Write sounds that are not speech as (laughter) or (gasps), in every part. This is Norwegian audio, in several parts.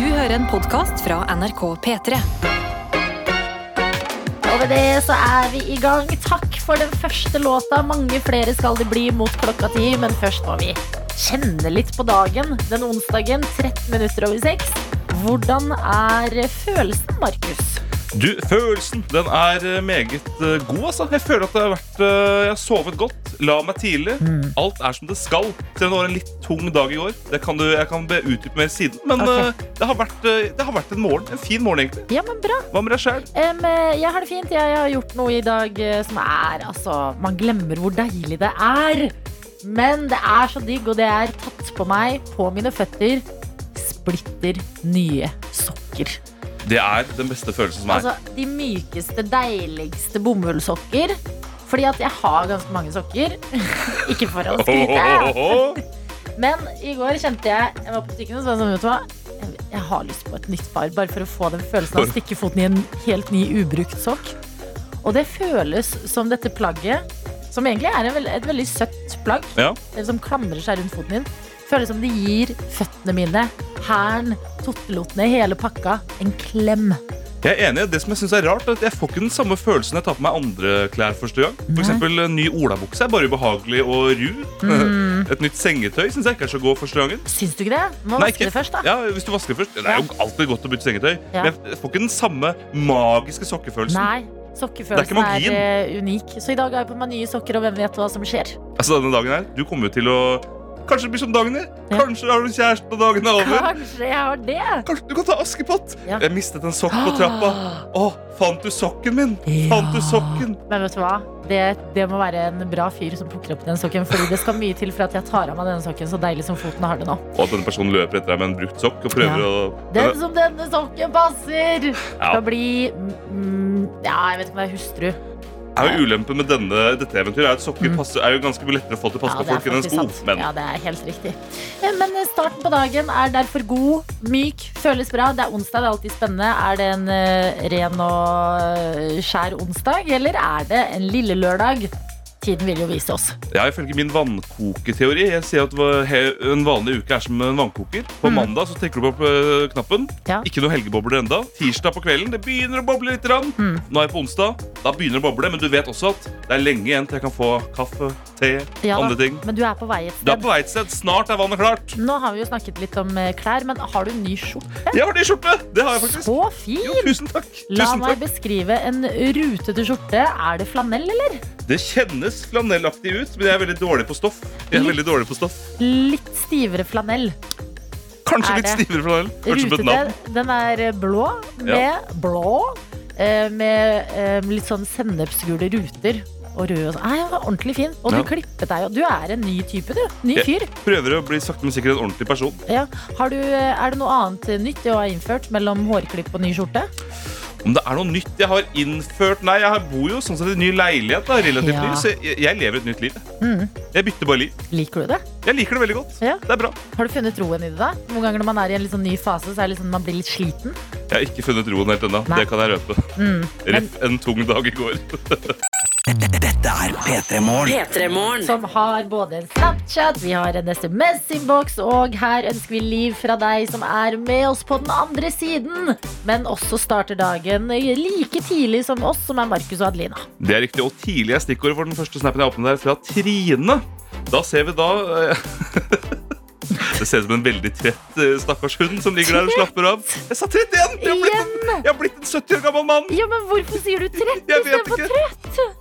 Du hører en podkast fra NRK P3. Og med det så er vi i gang. Takk for den første låta. Mange flere skal det bli mot klokka ti, men først må vi kjenne litt på dagen. Den onsdagen 13 minutter over seks. Hvordan er følelsen, Markus? Du, Følelsen den er eh, meget eh, god. altså Jeg føler at det har vært eh, Jeg har sovet godt, la meg tidlig. Alt er som det skal. Selv om det var en litt tung dag i går. Det kan du, jeg kan be utdype mer siden. Men okay. det, har vært, det har vært en morgen. En fin morgen, egentlig. Ja, men bra. Hva med deg sjæl? Em, eh, jeg har det fint. Jeg har gjort noe i dag som er altså Man glemmer hvor deilig det er. Men det er så digg, og det er tatt på meg, på mine føtter, splitter nye sokker. Det er den beste følelsen som er. Altså, de mykeste, deiligste bomullssokker. Fordi at jeg har ganske mange sokker. (laughs) Ikke for å skryte. Men i går kjente jeg Jeg var på butikken og så var jeg sånn, vet du hva? Jeg, har lyst på et nytt par, bare for å få den følelsen av å stikke foten i en helt ny ubrukt sokk. Og det føles som dette plagget, som egentlig er et veldig søtt plagg, Ja. som klamrer seg rundt foten din, føles som det gir føttene mine, hæren, tottelotene, hele pakka, en klem. Jeg er enig. Det som jeg synes er rart, er at jeg får ikke den samme følelsen jeg tar på meg andre klær første gang. For eksempel en ny olabukse er bare ubehagelig og ru. Mm. (laughs) Et nytt sengetøy syns jeg ikke er så god første gangen. Syns du ikke det? Må Nei, vaske ikke- det først, da. Ja, hvis du vasker først. Det er jo alltid godt å bytte sengetøy. Ja. Men jeg får ikke den samme magiske sokkefølelsen. Nei, Sokkefølelsen er er, eh, unik. Så i dag har jeg på meg nye sokker, og hvem vet hva som skjer. Altså denne dagen her, Du kommer til å Kanskje det blir som Dagny? Ja. Kanskje har du kjæreste når dagen er over. Kanskje jeg har det. Kanskje du kan ta Askepott. Ja. Jeg mistet en sokk på trappa. Å, fant du sokken min? Fant du sokken? Men vet du hva? Det, det må være en bra fyr som plukker opp den sokken. Fordi det skal mye til for at jeg tar av meg denne sokken så deilig som foten har det nå. Og at denne personen løper etter deg med en brukt sokk og prøver Ja. å Den som denne sokken passer! Ja. Skal bli mm, Ja, jeg vet ikke om det er hustru. Er jo Ulempen med denne, dette eventyret er at sokker Mm. passer, er jo ganske lettere å få til å passe på folk enn en sko. Men Ja, det er helt riktig. Eh, Men starten på dagen er derfor god, myk, føles bra. Det er onsdag, det er alltid spennende. Er det en eh, ren og eh, skjær onsdag, eller er det en lille lørdag? Tiden vil jo vise oss. ja, ifølge min vannkoketeori Jeg sier at en vanlig uke er som en vannkoker. På Mm. mandag så trekker du opp eh, knappen. Ja. Ikke noe helgebobler enda. Tirsdag på kvelden det begynner å boble litt. Mm. Nå er jeg på onsdag. Da begynner det å boble, men du vet også at det er lenge igjen til jeg kan få kaffe, te, Ja andre ting. Men du er på vei et sted. Du er på vei et sted. Snart er vannet klart. Nå har vi jo snakket litt om eh, klær, men har du en ny skjorte? Jeg har ny skjorte! Det har jeg faktisk. Så Jo, fin! tusen takk. La meg takk. beskrive en rutete skjorte. Er det flanell, eller? Det kjennes flanellaktig ut, men jeg er veldig dårlig på stoff. Jeg er Litt. veldig dårlig på stoff. Litt stivere flanell. Kanskje litt stivere flanell. Rutete. Den er eh, blå med blå. eh, Med eh, litt sånn sennepsgule ruter. Og rød og sånn. ja, ordentlig fin. Og du Ja. klippet deg jo. Du er en ny type, du. Ny fyr. fyr. Prøver å bli sakte, men sikkert en ordentlig person. Ja. Har du, er det noe annet nytt du har innført mellom hårklipp og ny skjorte? Om det er noe nytt jeg har innført Nei, jeg bor jo sånn sett i en ny leilighet. da, relativt Ja. ny, Så jeg, jeg lever et nytt liv. Mm. Jeg bytter bare liv. Liker du det? Jeg liker det veldig godt. Ja. Det er bra. Har du funnet roen i det da? Noen ganger når man er i en litt sånn ny fase, så er det liksom man blir litt sliten. Jeg har ikke funnet roen helt ennå. Det kan jeg røpe. Mm. Men en tung dag i går. (laughs) Dette er P3 Morgen. Som har både en Snapchat, vi har en SMS-innboks, og her ønsker vi liv fra deg som er med oss på den andre siden. Men også starter dagen like tidlig som oss, som er Markus og Adelina. Det er riktig, og tidlig er stikkordet for den første snappen jeg åpner der, fra Trine. Da ser vi da eh, (laughs) Det ser ut som en veldig trett eh, stakkars hund som ligger der og slapper av. Jeg sa trett igjen! Jeg har blitt en, jeg har blitt en 70 år gammel mann! Ja, men hvorfor sier du trett Jeg vet istedenfor ikke. trett?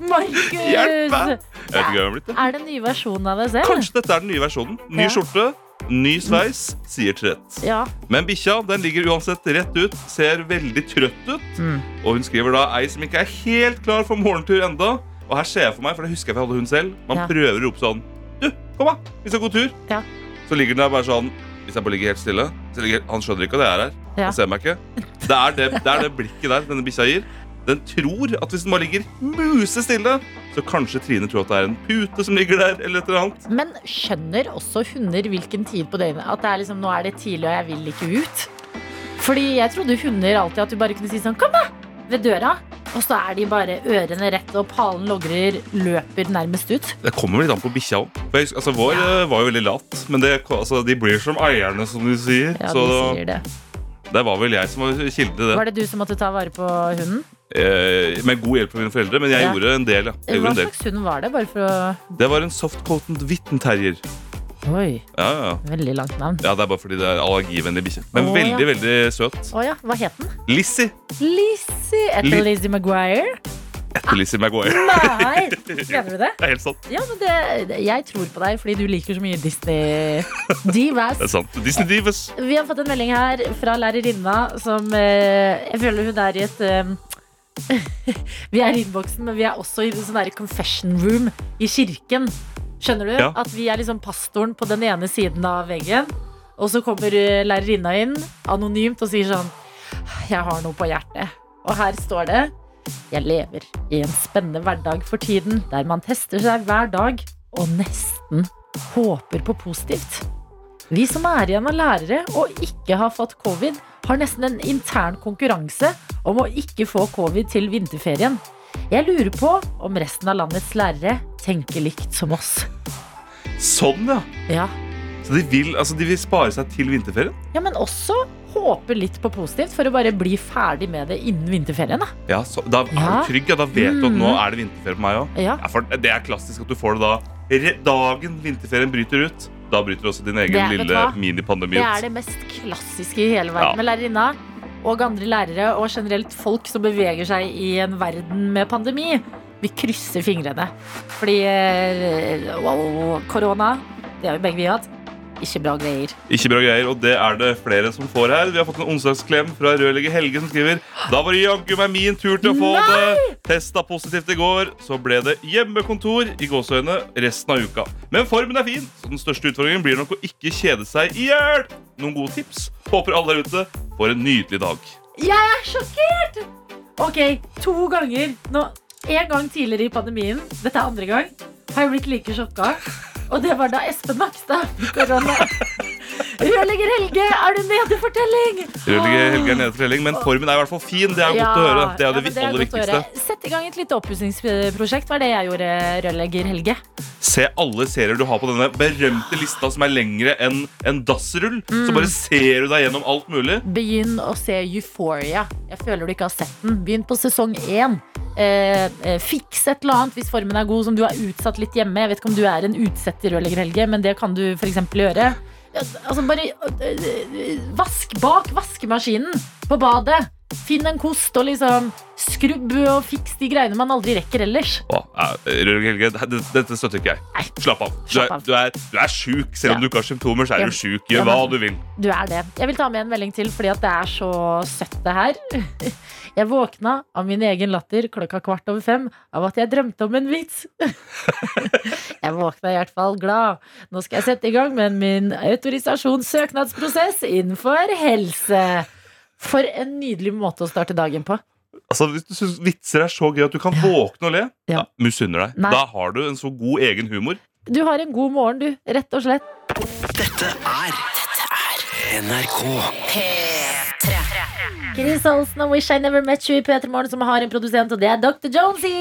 Markus! Hjelp meg! Jeg vet ikke hva jeg har blitt. det. Er det en ny versjon av deg selv? Kanskje dette er den nye versjonen. Ny Ja. skjorte, ny sveis, sier trett. Ja. Men bikkja den ligger uansett rett ut, ser veldig trøtt ut. Mm. Og hun skriver da ei som ikke er helt klar for morgentur enda. Og her ser jeg for meg, for det husker jeg for jeg hadde hund selv. Man Ja. prøver å rope sånn Du, kom da, vi skal gå tur. Ja. Så ligger den der bare sånn Hvis jeg bare ligger helt stille så ligger, Han skjønner ikke at jeg er her. Ja. Han ser meg ikke. Det er det, det er det blikket der denne bikkja gir. Den tror at hvis den bare ligger musestille, så kanskje Trine tror at det er en pute som ligger der. eller et eller annet. Men skjønner også hunder hvilken tid på døgnet At det er liksom, nå er det tidlig og jeg vil ikke ut? Fordi jeg trodde hunder alltid at du bare kunne si sånn Kom da! Ved døra. Og så er de bare ørene rett og palen logrer, løper nærmest ut. Det kommer litt an på bikkja òg. Altså, vår ja. var jo veldig lat, men det, altså, de blir som eierne, som de sier. Ja, så sier det. Det var vel jeg som var kilden til det. Var det du som måtte ta vare på hunden? Eh, med god hjelp av mine foreldre, men jeg Ja. gjorde en del. ja jeg Hva slags hund var det? Bare for å Det var en soft-coated Witten-terrier. Oi, Ja, ja. veldig langt navn. ja, det er bare fordi det er allergivennlig bikkje. Men Åh, veldig, ja. veldig søt. Å ja, hva het den? Lizzie. Lizzie. Etter Lizzie Maguire? Etter Maguire. Nei! (laughs) Mener du det? Det er helt sant. Ja, men det, jeg tror på deg fordi du liker så mye Disney Divas. Det er sant. Disney Divas. Vi har fått en melding her fra lærerinna som eh, Jeg føler hun er i et eh, (laughs) Vi er i innboksen, men vi er også i sånn der confession room i kirken. Skjønner du? Ja. At vi er liksom pastoren på den ene siden av veggen. Og så kommer eh, lærerinna inn anonymt og sier sånn Jeg har noe på hjertet. Og her står det Jeg lever i en spennende hverdag for tiden, der man tester seg hver dag og nesten håper på positivt. Vi som er igjen av lærere og ikke har fått covid, har nesten en intern konkurranse om å ikke få covid til vinterferien. Jeg lurer på om resten av landets lærere tenker likt som oss. Sånn, ja. Ja, Så de vil, altså, de vil spare seg til vinterferien? ja men også håpe litt på positivt for å bare bli ferdig med det innen vinterferien. Da. Ja, så, Da er Ja. du trygg, ja. Da vet du at nå Mm. er det vinterferie på meg òg. Ja. Ja, det er klassisk at du får det da dagen vinterferien bryter ut. Da bryter også din egen Det- lille minipandemi ut. Det er det mest klassiske i hele verden med lærerinna. Og andre lærere og generelt folk som beveger seg i en verden med pandemi. Vi krysser fingrene. Fordi eh, wow, korona, det har jo begge vi hatt, ikke bra greier. Ikke bra greier, og det er det flere som får her. Vi har fått en onsdagsklem fra rørlegger Helge som skriver Da var det jaggu meg min tur til å få det. Testa positivt i går, så ble det hjemmekontor i gåseøyne resten av uka. Men formen er fin, så den største utfordringen blir nok å ikke kjede seg i hjel. Noen gode tips? Håper alle der ute får en nydelig dag. Jeg er sjokkert! Ok, to ganger nå, En gang tidligere i pandemien, dette er andre gang, har jeg blitt like sjokka. Og det var da Espen Nakstad fikk korona. Rørlegger Helge, er du nede for telling? Rørlegger Helge er nede for telling, men formen er i hvert fall fin. Det er godt å høre. Det er det ja, det er aller viktigste. Sett i gang et lite oppussingsprosjekt, var det jeg gjorde, rørlegger Helge. Se alle serier du har på denne berømte lista som er lengre enn en dassrull. Mm. Så bare ser du deg gjennom alt mulig. Begynn å se Euphoria. Jeg føler du ikke har sett den. Begynn på sesong én. Eh, eh, fiks et eller annet hvis formen er god, som du har utsatt litt hjemme. Jeg vet ikke om du er en utsetter rørlegger, Helge, men det kan du f.eks. gjøre. Altså bare eh, eh, Vask bak vaskemaskinen på badet. Finn en kost og liksom skrubb og fiks de greiene man aldri rekker ellers. Å, eh, Helge, dette støtter ikke jeg. Nei. Slapp av. Du er, du er, du er sjuk. Selv om Ja. du ikke har symptomer, så er Ja. du sjuk. Ja, Gjør hva du vil. Du er det. Jeg vil ta med en melding til fordi at det er så søtt det her. (laughs) Jeg våkna av min egen latter klokka kvart over fem av at jeg drømte om en vits. (laughs) Jeg våkna i hvert fall glad. Nå skal jeg sette i gang med min autorisasjonssøknadsprosess innenfor helse. For en nydelig måte å starte dagen på. Altså, Hvis du syns vitser er så gøy at du kan våkne og le, Ja. misunner deg. Nei. Da har du en så god egen humor. Du har en god morgen, du. Rett og slett. Dette er Dette er NRK. Chris Olsen og Wish I Never Met You i P3 Morgen, som har en produsent, og det er Dr. Jonesy.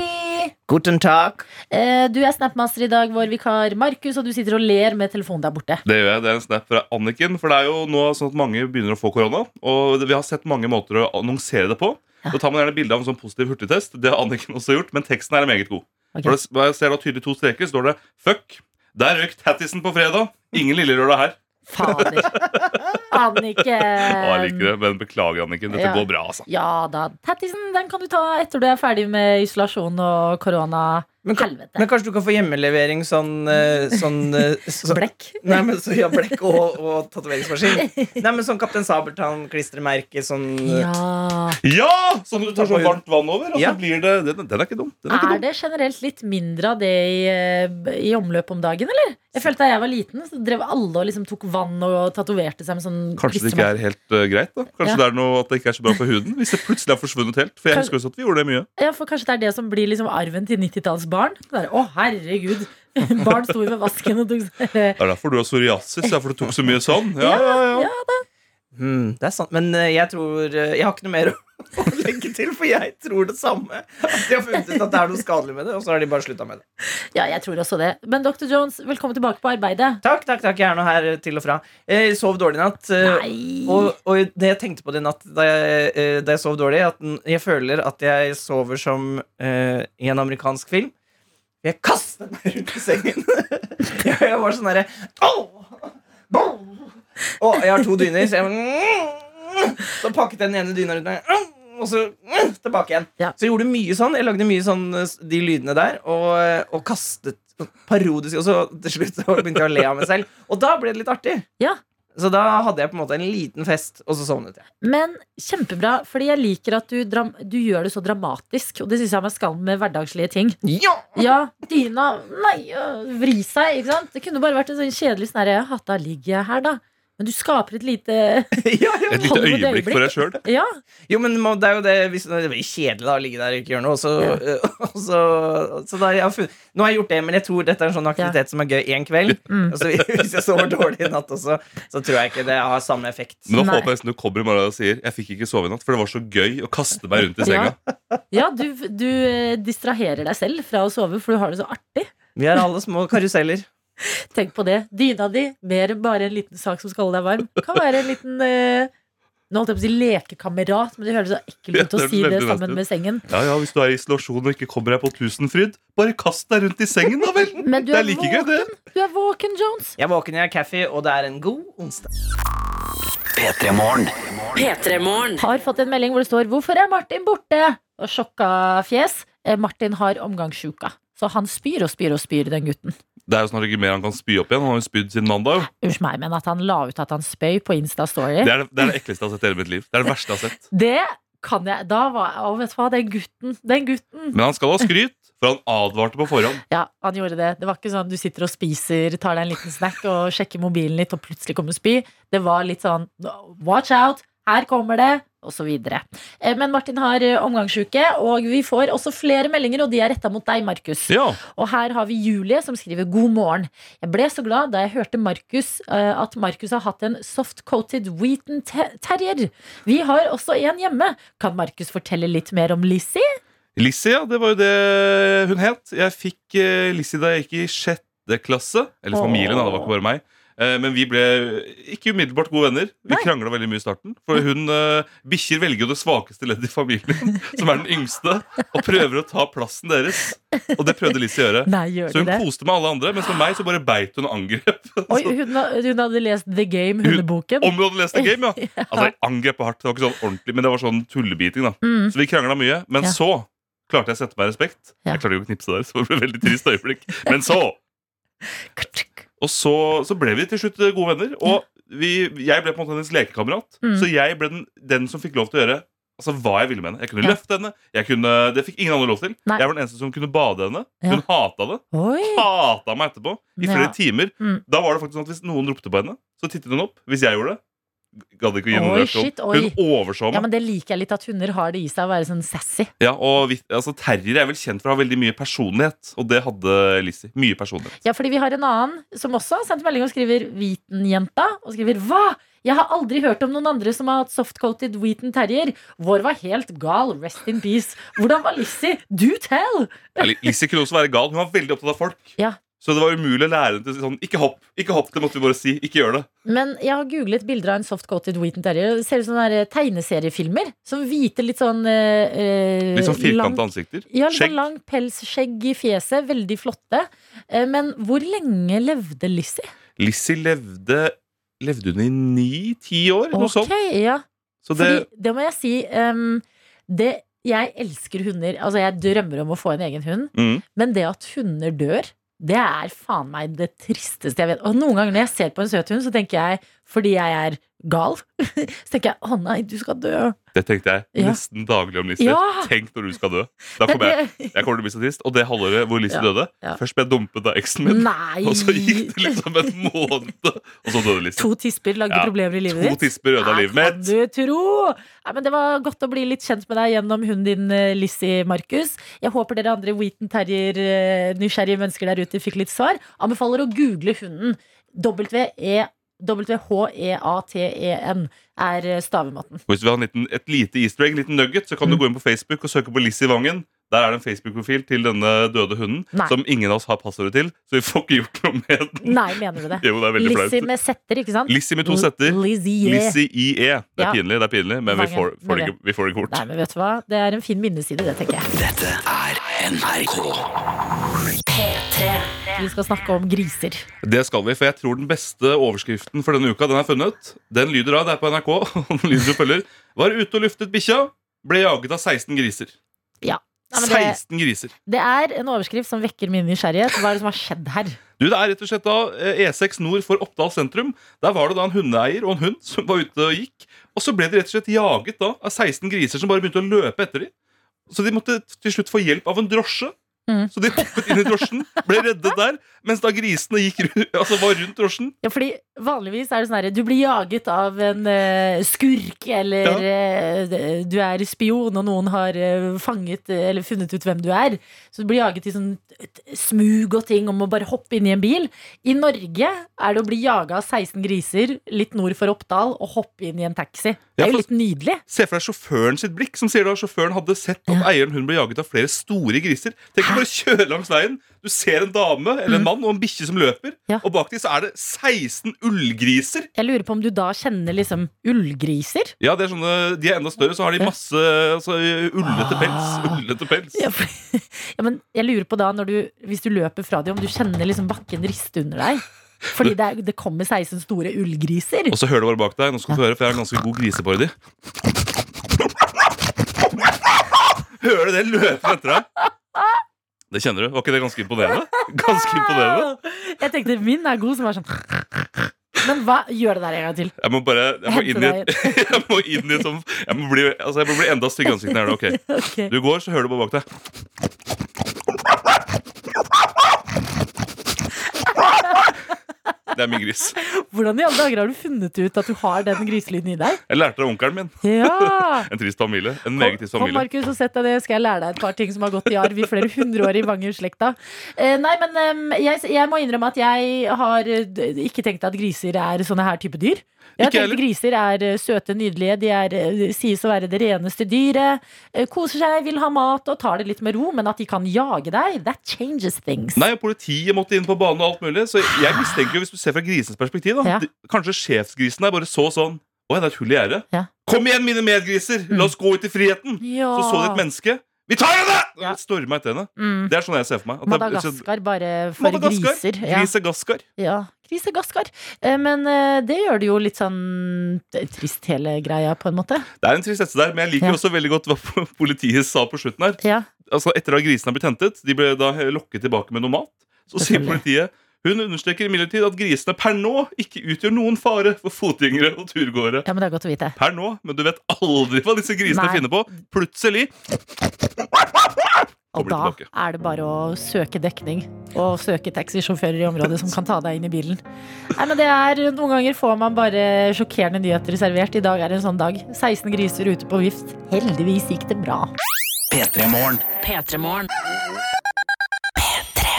Guten Tag. Eh, Du er Snapmaster i dag, vår vikar Markus, og du sitter og ler med telefonen der borte. Det gjør jeg, det er en snap fra Anniken. For det er jo nå sånn at mange begynner å få korona. Og vi har sett mange måter å annonsere det på. Da tar man gjerne bilde av en sånn positiv hurtigtest. Det har Anniken også gjort, men teksten er meget god. Okay. For det, jeg ser da tydelig to streker, står det 'fuck'. Der røk tattisen på fredag. Ingen lillelørdag her. Fader. Anniken. Å, jeg liker det, men beklager, Anniken. Dette Ja. går bra, altså. Ja da. Tattisen den kan du ta etter du er ferdig med isolasjon og korona. Men, Helvete. men kanskje du kan få hjemmelevering sånn, eh, sånn eh, (laughs) så, Blekk. Nei, men så, ja, blekk og, og tatoveringsmaskin. Nei, men sånn Kaptein Sabeltann-klistremerke. Sånn eh, Ja. Ja! Sånn du tar så varmt vann over, og så blir det den, den er ikke dum. Den er ikke Er dum. det generelt litt mindre av det i, eh, i omløp om dagen, eller? Jeg følte Da jeg var liten, så drev alle og liksom tok vann og tatoverte seg med sånn Kanskje det ikke er helt eh, greit? da Kanskje Ja. det er noe at det ikke er så bra for huden? Hvis det plutselig har forsvunnet helt. For jeg Kanskje- husker også at vi gjorde det mye. Ja, for Kanskje det er det som blir liksom arven til 90-tallsbarn? Å, herregud. (laughs) Barn sto ved vasken og tok seg Det er derfor du har psoriasis. Det er fordi du tok så mye sånn. (laughs) Ja, ja, ja. Ja mm, det er sant. Men eh, jeg tror eh, Jeg har ikke noe mer (laughs) å legge til, for jeg tror det samme. At de har funnet ut at det er noe skadelig med det, og så har de bare slutta med det. Ja, jeg tror også det. Men Dr. Jones, velkommen tilbake på arbeidet. Takk, takk, takk. Jeg er nå her til og fra. Jeg sov dårlig i natt. eh, Nei. Og, og det jeg tenkte på det i natt da jeg, eh, da jeg sov dårlig, at jeg føler at jeg sover som uh, i en amerikansk film. Jeg kastet meg rundt i sengen. (laughs) jeg, var sånn derre «Åh! Åh!» Og jeg har to dyner, så jeg Så pakket jeg den ene dyna rundt meg, og så tilbake igjen. Ja. Så jeg gjorde mye sånn. Jeg lagde mye sånn eh, de lydene der, og, og kastet parodisk. Og så til slutt så begynte jeg å le av meg selv. Og da ble det litt artig. Ja. Så da hadde jeg på en måte en liten fest, og så sovnet jeg. Men kjempebra, fordi jeg liker at du, du gjør det så dramatisk. Og det syns jeg man skal med hverdagslige ting. Ja! Ja, dyna Nei, øh, vri seg, ikke sant? Det kunne bare vært en sånn kjedelig sånn herre Hatta ligger jeg her, da. Men du skaper et lite (laughs) ja, ja. Et lite øyeblikk øyeblikk. for deg sjøl. Ja. Jo, men det er jo det hvis, Det blir kjedelig da å ligge der og ikke gjøre noe. Så, (laughs) og så, så da, jeg har funnet, nå har jeg gjort det, men jeg tror dette er en sånn aktivitet som er gøy én kveld. (laughs) Mm. Og så hvis jeg sover dårlig i natt også, så tror jeg ikke det har samme effekt. Men nå Nei. håper jeg nesten du kommer i morgen og sier Jeg fikk ikke sove i natt, for det var så gøy å kaste meg rundt i senga. Ja, ja du, du eh, distraherer deg selv fra å sove, for du har det så artig. Vi er alle små karuseller. Tenk på det. Dyna di, mer enn bare en liten sak som skal holde deg varm. Kan være en liten eh, Nå holdt jeg på å si lekekamerat, men det høres så ekkelt Ja, ut å si det sammen med sengen. Ja, ja, Hvis du er i isolasjon og ikke kommer deg på Tusenfryd, bare kast deg rundt i sengen, da vel! Men du Det er, er like gøy, det. våken, du er våken, Jones. Jeg er våken, jeg er Kaffe, og det er en god onsdag. P3 Morgen. P3morgen. Har fått en melding hvor det står 'Hvorfor er Martin borte?' Og sjokka fjes. Eh, Martin har omgangssjuka. Så han spyr og spyr og spyr, den gutten. Det er jo snart ikke mer han kan spy opp igjen. Han har jo spydd siden mandag. Unnskyld meg, men at han la ut at han spøy på Insta-story Det er det, det er det ekleste jeg har sett i hele mitt liv. Det er det verste jeg har sett. Det kan jeg Da var Å, vet du hva, den gutten. Den gutten. Men han skal ha skryt, for han advarte på forhånd. Ja, han gjorde det. Det var ikke sånn du sitter og spiser, tar deg en liten snack og sjekker mobilen litt, og plutselig kommer spy. Det var litt sånn watch out, her kommer det, og så videre. Eh, Men Martin har omgangsuke, og vi får også flere meldinger, og de er retta mot deg, Markus. Ja, Og her har vi Julie som skriver God morgen. Jeg ble så glad da jeg hørte Markus eh, at Markus har hatt en soft-coated Wheaton te- terrier. Vi har også en hjemme. Kan Markus fortelle litt mer om Lizzie? Lizzie, ja, det var jo det hun het. Jeg fikk Lizzie da jeg gikk i sjette klasse. Eller familien, da, det var ikke bare meg. Eh, men vi ble ikke umiddelbart gode venner. Vi krangla veldig mye i starten. For hun uh, Bikkjer velger jo det svakeste leddet i familien, (laughs) som er den yngste, og prøver å ta plassen deres. Og det prøvde Lizzie å gjøre. Nei, gjør Så hun det? koste med alle andre, mens med meg så bare beit hun og angrep. Oi, hun, (laughs) hun hadde lest The Game, hundeboken. Om hun hadde lest The Game, ja. (laughs) Altså, jeg angrep hardt. Det var ikke sånn ordentlig, men det var sånn tullebiting. da Mm. Så vi krangla mye. Men Ja. så klarte jeg å sette meg i respekt. Ja. Jeg klarte jo å knipse der, så det ble veldig trist øyeblikk. Men så Og så, så ble vi til slutt gode venner. Og vi, jeg ble på en måte hennes lekekamerat. Mm. Så jeg ble den, den som fikk lov til å gjøre Altså hva jeg ville med henne. Jeg kunne Ja. løfte henne. Kunne, det fikk ingen andre lov til. Nei. Jeg var den eneste som kunne bade henne. Ja. Hun hata det. Oi! Hata meg etterpå i flere Ja. timer. Mm. Da var det faktisk sånn at Hvis noen ropte på henne, så tittet hun opp. Hvis jeg gjorde det, gadd ikke å gi noen reaksjon. Hun overså meg. Ja, men Det liker jeg litt at hunder har det i seg å være sånn sassy. Ja, og vi, altså, Terrier er vel kjent for å ha veldig mye personlighet, og det hadde Lizzie. Mye personlighet. Ja, fordi vi har en annen som også har sendt melding og skriver Wheaton-jenta. Og skriver Hva? Jeg har aldri hørt om noen andre som har hatt soft-coated Wheaton terrier. Vår var helt gal. Rest in peace. Hvordan var Lizzie? Do tell! Lizzie kunne også være gal. Hun var veldig opptatt av folk. Ja. Så det var umulig å lære henne til sånn Ikke hopp! Ikke hopp, Det måtte vi bare si. Ikke gjør det. Men jeg har googlet bilder av en soft-coated Wheaton terrier. Det ser ut som sånne tegneseriefilmer. Som hvite, litt sånn eh, eh, Litt sånn firkanta ansikter. Ja, litt Skjegg. sånn lang pels, skjegg i fjeset. Veldig flotte. Eh, Men hvor lenge levde Lizzie? Lizzie levde Levde hun i ni-ti år? Noe sånt. Ok, ja. Så det, Fordi, det må jeg si um, det, Jeg elsker hunder. Altså, jeg drømmer om å få en egen hund. mm, Men det at hunder dør, det er faen meg det tristeste jeg vet. Og noen ganger når jeg ser på en søt hund, så tenker jeg, fordi jeg er gal, (laughs) så tenker jeg å nei, du skal dø. det tenkte jeg Ja. nesten daglig om Lizzie. Ja. Tenk når du skal dø. Da kommer jeg, jeg kommer til å bli så trist. Og det halvåret hvor Lizzie Ja, døde. Først ble jeg dumpet av eksen min, Nei! og så gikk det liksom en måned, og så døde Lizzie. To tisper lagde problemer i livet ditt? To tisper ødela livet Kan mitt. du tro? Nei, men det var godt å bli litt kjent med deg gjennom hunden din, Lissi Markus. Jeg håper dere andre Wheaton Terrier-nysgjerrige mennesker der ute fikk litt svar. Anbefaler å google hunden. W-H-E-A-T-E-N er eh, stavemåten. Hvis du vil ha en liten, et lite easter egg, en liten nugget, så kan du gå inn på Facebook og søke på Lizzie Vangen. Der er det en Facebook-profil til denne døde hunden Nei. som ingen av oss har passordet til. Så vi får ikke gjort noe med den. Nei, mener du det? (laughs) Jo, det er Lizzie flaut. med setter, ikke sant? Lizzie med to setter. Lizzie. Lizzie IE. Det er Ja. pinlig, det er pinlig men vi får, får, det ikke, vi får det ikke bort. Nei, men vet du hva? Det er en fin minneside, det, tenker jeg. Dette er NRK. Vi skal snakke om griser. Det skal vi, for jeg tror den beste overskriften for denne uka Den er funnet. Den lyder av, det er på NRK. (laughs) og den lyder som følger Var ute og luftet bikkja. Ble jaget av 16 griser. Nei, det, 16 griser. det er en overskrift som vekker min nysgjerrighet. Hva er det som har skjedd her? Du, Det er rett og slett da eh, E6 nord for Oppdal sentrum. Der var det da en hundeeier og en hund som var ute og gikk. Og så ble de rett og slett jaget da av 16 griser som bare begynte å løpe etter dem. Så de måtte til slutt få hjelp av en drosje. Mhm. Så de hoppet inn i drosjen, ble reddet der, mens da grisene gikk, altså var rundt drosjen. Ja, fordi Vanligvis er det sånn her Du blir jaget av en uh, skurk, eller eh, du er spion, og noen har uh, fanget eller funnet ut hvem du er. Så du blir jaget i sånn smug og ting om å bare hoppe inn i en bil. I Norge er det å bli jaga av 16 griser litt nord for Oppdal og hoppe inn i en taxi. Det er jo ja, litt nydelig. Se for deg sjåføren sitt blikk, som sier da sjåføren hadde sett at eieren hun ble jaget av flere store griser. Tenk bare kjøre langs veien. Du ser en dame eller en mann og en bikkje som løper, Mm. Ja. og bak dem så er det 16 ullgriser. Jeg lurer på om du da kjenner liksom ullgriser? Ja, det er sånne, De er enda større, så har de masse altså, ullete pels. Ah. Ullete pels. Ja, for, (laughs) ja, men jeg lurer på da, når du, hvis du løper fra dem, om du kjenner liksom bakken riste under deg? Fordi det, er, det kommer 16 store ullgriser. Og så hører du bare bak deg. Nå skal du høre, for jeg har en ganske god griseparodi. Hører du det løper etter deg? (laughs) Det kjenner du. Var ikke det ganske imponerende? (laughs) Ganske imponerende. Jeg tenkte min er god, som var sånn Men hva? Gjør det der en gang til. Jeg må bare Jeg må inn i (laughs) Jeg må inn i et sånt Jeg må bli, altså, jeg må bli enda styggere i ansiktet Okay. jeg gjør det. Ok. Ok. Du går, så hører du bare bak deg. Det er min gris. Hvordan i alle dager har du funnet ut at du har den griselyden i deg? Jeg lærte det av onkelen min. Ja! (laughs) En trist familie. En meget trist Kom. Markus, og sett deg det. Skal jeg lære deg et par ting som har gått i arv i flere hundre år i Vanger-slekta. Eh, nei, men em, jeg, jeg må innrømme at jeg har eh, ikke tenkt at griser er sånne her type dyr. Jeg har tenkt griser er eh, søte, nydelige. De er, eh, sies å være det reneste dyret. eh, Koser seg, vil ha mat og tar det litt med ro. Men at de kan jage deg, that changes things. Nei, og Politiet måtte inn på banen og alt mulig. Så jeg mistenker jo, hvis du ser fra grisens perspektiv, da Ja. Kanskje sjefsgrisen er bare så sånn Å ja, det er et hull i gjerdet. Ja. Kom igjen, mine medgriser! La oss gå ut i friheten! Ja. Så så de et menneske. Vi tar henne! Ja. Storma etter henne. Mm. Det er sånn jeg ser for meg. At Madagaskar bare for Madagaskar. griser. Ja. Grisegaskar. Ja, grisegaskar. Eh, Men eh, det gjør det jo litt sånn eh, trist, hele greia, på en måte. Det er en tristesse der, men jeg liker Ja. også veldig godt hva politiet sa på slutten her. Ja. Altså Etter at grisene har blitt hentet, de ble da lokket tilbake med noe mat, så sier politiet hun understreker imidlertid at grisene per nå ikke utgjør noen fare for fotgjengere og turgåere. ja, men det er godt å vite. Per nå, men du vet aldri hva disse grisene Nei. finner på. Plutselig Og da tilbake. er det bare å søke dekning. Og søke taxisjåfører i området som kan ta deg inn i bilen. Nei, men det er, Noen ganger får man bare sjokkerende nyheter servert. I dag er det en sånn dag. 16 griser ute på vift. Heldigvis gikk det bra. P3 Morgen.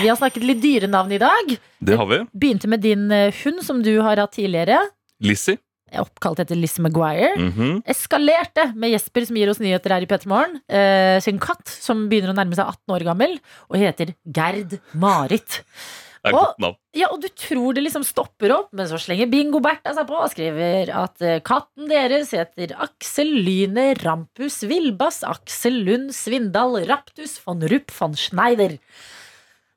P3morgen. Vi har snakket litt dyrenavn i dag. Det har vi. Begynte med din eh, hund, som du har hatt tidligere. Lizzie. Oppkalt etter Lizzie Maguire. Mhm. eskalerte med Jesper, som gir oss nyheter her i P3 Morgen. Eh, sin katt, som begynner å nærme seg 18 år gammel, og heter Gerd Marit. Det er Og- godt navn. Ja, og du tror det liksom stopper opp, men så slenger Bingo Bertha seg på og skriver at eh, katten deres heter Aksel Lyne Rampus Vilbas Aksel Lund Svindal Raptus von Rupp von Schneider.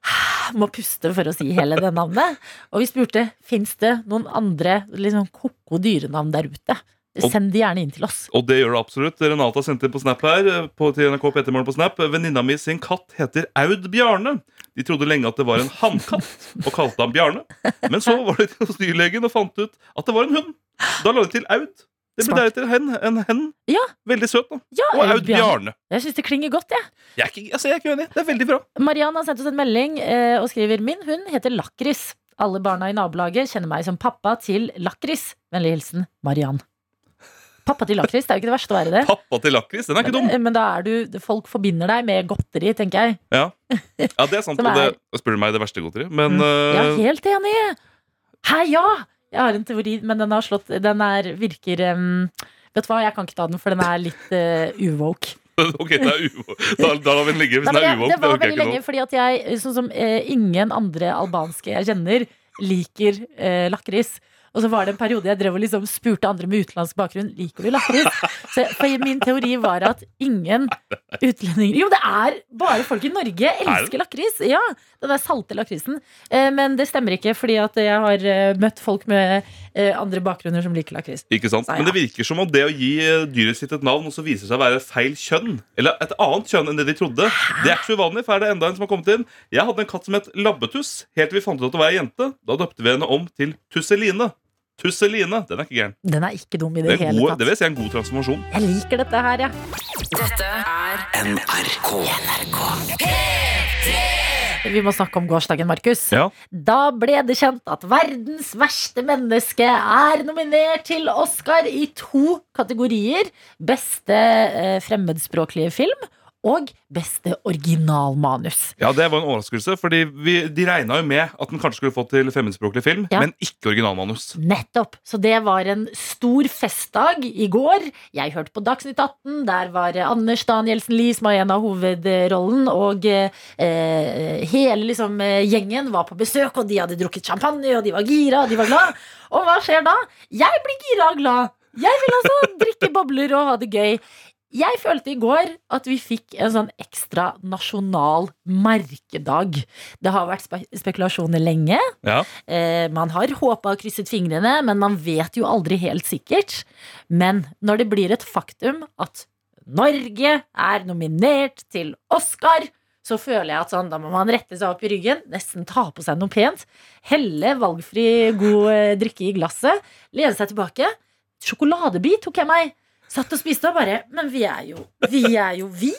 (sighs) Må puste for å si hele det navnet. Og vi spurte fins det noen andre liksom ko-ko dyrenavn der ute. Send de gjerne inn til oss. Og det gjør det absolutt. Renata sendte på Snap her. På, til NRK Petermorgen på Snap Venninna mi sin katt heter Aud Bjarne. De trodde lenge at det var en hannkatt, og kalte han Bjarne. Men så var de hos dyrlegen og fant ut at det var en hund. Da la de til Aud. Det ble deretter hen, en hen. Ja. Veldig søt, da. Ja, Og Aud Bjarne. Jeg syns det klinger godt, jeg. Jeg er ikke, altså, jeg er ikke uenig. Det er veldig bra. Mariann har sendt oss en melding eh, og skriver Min hund heter Lakris. Alle barna i nabolaget kjenner meg som pappa til Lakris. Vennlig hilsen Mariann. Pappa til Lakris, det er jo ikke det verste å være det. Pappa til lakris. Den er ikke dum. Men, men da er du Folk forbinder deg med godteri, tenker jeg. Ja, ja det er (laughs) sant. er... Og det spør du meg det verste godteri. Men Jeg er eh, helt enig. Hei, ja! Jeg har en teori, men den har slått Den er, virker um, Vet du hva, jeg kan ikke ta den, for den er litt uh, uvoke. (laughs) Ok, det er uvo. Da, da lar vi den ligge hvis Nei, den er uvåk. det Det var veldig lenge, fordi at jeg, sånn som uh, ingen andre albanske jeg kjenner, liker uh, lakris. Og så var det en periode jeg drev og liksom spurte andre med utenlandsk bakgrunn Liker du lakris. Så for min teori var at ingen utlendinger Jo, det er bare folk i Norge elsker lakris! Ja, Den der salte lakrisen. Eh, men det stemmer ikke, fordi at jeg har eh, møtt folk med eh, andre bakgrunner som liker lakris. Ikke sant? Sa Men det virker som om det å gi dyret sitt et navn og så viser seg å være feil kjønn, eller et annet kjønn enn det de trodde, det er ikke så uvanlig. For er det enda en som har kommet inn Jeg hadde en katt som het Labbetuss, helt til vi fant ut at det var ei jente. Da døpte vi henne om til Tusseline. Tusseline. Den er ikke gæren. Den er ikke dum i Det, det, er hele tatt. det vil si en god transformasjon. Jeg liker dette her, jeg. Dette er NRK. Vi må snakke om gårsdagen, Markus. Ja. Da ble det kjent at verdens verste menneske er nominert til Oscar i to kategorier. Beste eh, fremmedspråklige film og beste originalmanus. Ja, Det var en overraskelse, fordi vi, de regna jo med at den kanskje skulle få til fremmedspråklig film, Ja. men ikke originalmanus. Nettopp. Så det var en stor festdag i går. Jeg hørte på Dagsnytt 18. Der var Anders Danielsen Lie som var en av hovedrollen. Og eh, hele liksom, gjengen var på besøk, og de hadde drukket champagne, og de var gira, og de var glad. Og hva skjer da? Jeg blir gira og glad. Jeg vil altså drikke bobler og ha det gøy. Jeg følte i går at vi fikk en sånn ekstra nasjonal merkedag. Det har vært spe spekulasjoner lenge. Ja. Eh, man har håpa og krysset fingrene, men man vet jo aldri helt sikkert. Men når det blir et faktum at Norge er nominert til Oscar, så føler jeg at sånn, da må man rette seg opp i ryggen, nesten ta på seg noe pent, helle valgfri god eh, drikke i glasset, lene seg tilbake. Sjokoladebit tok jeg meg. Satt og spiste og bare Men vi er jo Vi er jo vi.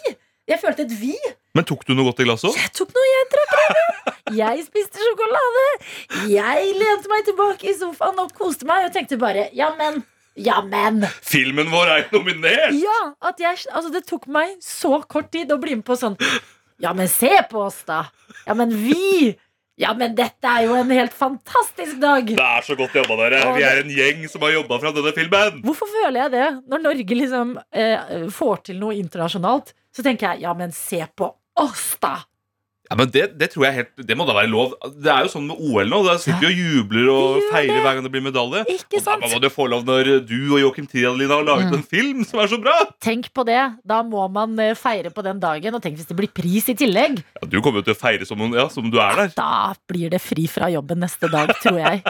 Jeg følte et vi. Men tok du noe godt i glasset òg? Jeg tok noe, jeg drakk det. Jeg spiste sjokolade. Jeg lente meg tilbake i sofaen og koste meg og tenkte bare ja, men. Ja, men. Filmen vår er nominert! Ja, at jeg, altså Det tok meg så kort tid å bli med på sånn Ja, men se på oss, da. Ja, men vi. Ja, men dette er jo en helt fantastisk dag. Det er så godt jobba, dere. Vi er en gjeng som har jobba fram denne filmen. Hvorfor føler jeg det? Når Norge liksom eh, får til noe internasjonalt, så tenker jeg ja, men se på oss, da. Ja, men det, det tror jeg helt Det må da være lov. Det er jo sånn med OL nå. Der sitter vi og jubler og Vi feirer hver gang det blir medalje. Ikke Og da må du få lov når du og Joakim Triadlin har laget Mm. en film som er så bra! Tenk på det. Da må man eh, feire på den dagen. Og tenk hvis det blir pris i tillegg. Ja, du kommer jo til å feire som, om- ja, som du er der. Da blir det fri fra jobben neste dag, tror jeg.